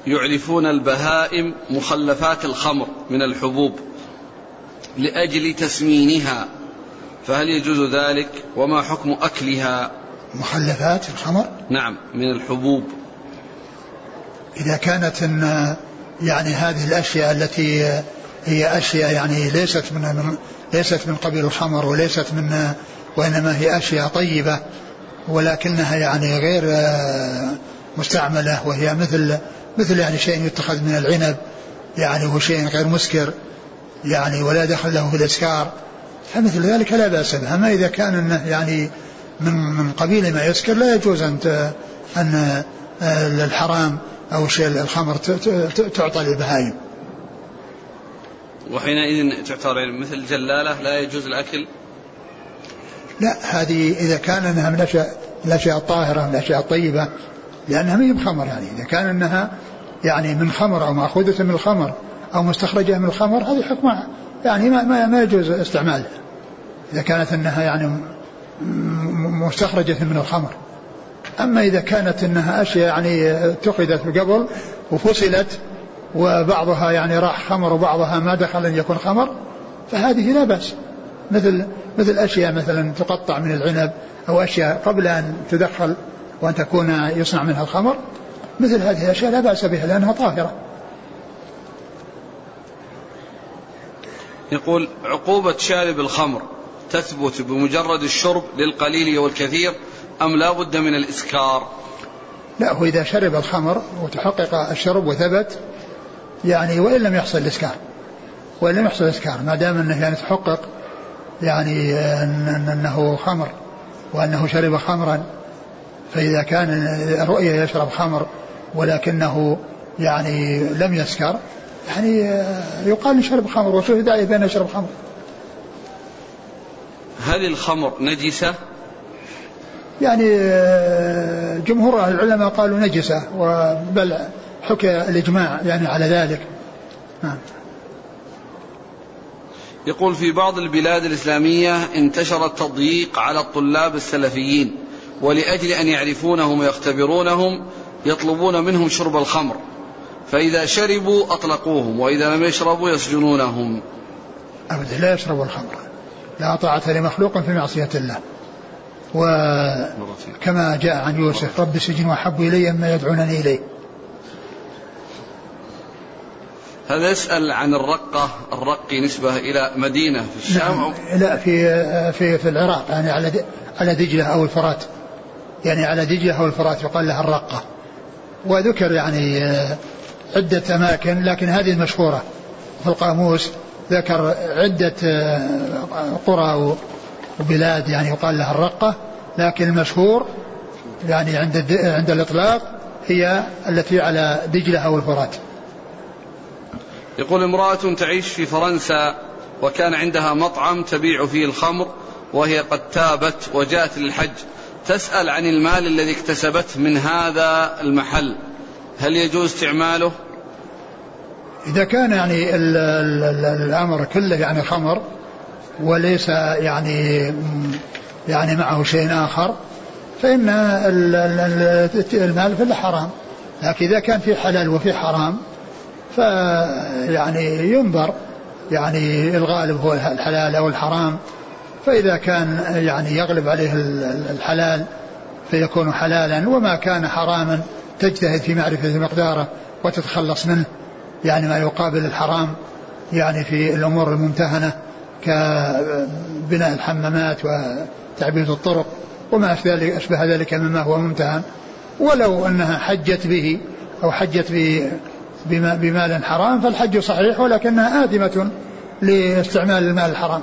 يعرفون البهائم مخلفات الخمر من الحبوب لأجل تسمينها فهل يجوز ذلك؟ وما حكم أكلها؟ مخلفات الخمر؟ نعم من الحبوب. إذا كانت إن يعني هذه الأشياء التي هي أشياء يعني ليست من ليست من قبيل الخمر وليست من وإنما هي أشياء طيبة ولكنها يعني غير مستعملة وهي مثل مثل يعني شيء يتخذ من العنب يعني هو شيء غير مسكر يعني ولا دخل له في الإسكار. فمثل ذلك لا بأس به. أما إذا كان أنه يعني من من قبيل ما يسكر لا يجوز أن أن الحرام أو شيء الخمر تعطى للبهائم. وحينئذ تعتبر مثل جلالة لا يجوز الأكل؟ لا هذه إذا كان أنها من الأشياء الطاهرة من الأشياء الطيبة لأنها ما هي بخمر يعني. إذا كان أنها يعني من خمر أو مأخوذة من الخمر أو مستخرجة من الخمر هذه حكمها يعني ما, ما, ما يجوز استعمالها. إذا كانت أنها يعني مستخرجة من الخمر. أما إذا كانت أنها أشياء يعني اتخذت قبل وفصلت وبعضها يعني راح خمر وبعضها ما دخل أن يكون خمر فهذه لا بأس. مثل مثل أشياء مثلا تقطع من العنب أو أشياء قبل أن تدخل وأن تكون يصنع منها الخمر مثل هذه الأشياء لا بأس بها لأنها طاهرة. يقول عقوبة شارب الخمر تثبت بمجرد الشرب للقليل والكثير أم لا بد من الإسكار؟ لا هو إذا شرب الخمر وتحقق الشرب وثبت يعني وإن لم يحصل الإسكار. وإن لم يحصل الإسكار ما دام أنه يعني تحقق يعني أن أنه خمر وأنه شرب خمرا فإذا كان الرؤية يشرب خمر ولكنه يعني لم يسكر يعني يقال شرب خمر وشوف داعي بأن يشرب خمر. هل الخمر نجسة؟ يعني جمهور أهل العلماء قالوا نجسة بل حكى الإجماع يعني على ذلك. نعم. يقول في بعض البلاد الإسلامية انتشر التضييق على الطلاب السلفيين. ولأجل أن يعرفونهم ويختبرونهم يطلبون منهم شرب الخمر. فإذا شربوا أطلقوهم وإذا لم يشربوا يسجنونهم. أبدا لا يشرب الخمر. لا طاعة لمخلوق في معصية الله. وكما جاء عن يوسف رب السجن وأحب إلي مما يدعونني إليه. هذا يسأل عن الرقة الرقي نسبة إلى مدينة في الشام نعم لا في في في العراق يعني على على دجلة أو الفرات. يعني على دجلة أو الفرات يقال لها الرقة. وذكر يعني عدة أماكن لكن هذه المشهورة. في القاموس ذكر عدة قرى وبلاد يعني يقال لها الرقة. لكن المشهور يعني عند عند الإطلاق هي التي على دجلة أو الفرات. يقول امرأة تعيش في فرنسا وكان عندها مطعم تبيع فيه الخمر وهي قد تابت وجاءت للحج. تسأل عن المال الذي اكتسبته من هذا المحل. هل يجوز استعماله؟ إذا كان يعني ال ال ال الأمر كله يعني خمر وليس يعني يعني معه شيء آخر فإن المال في حرام لكن إذا كان في حلال وفي حرام فيعني ينظر يعني الغالب هو الحلال أو الحرام. فإذا كان يعني يغلب عليه الحلال فيكون حلالا وما كان حراما تجتهد في معرفة مقداره وتتخلص منه يعني ما يقابل الحرام يعني في الأمور الممتهنة كبناء الحمامات وتعبيد الطرق وما أشبه ذلك مما هو ممتهن. ولو أنها حجت به أو حجت بمال حرام فالحج صحيح ولكنها آثمة لاستعمال المال الحرام.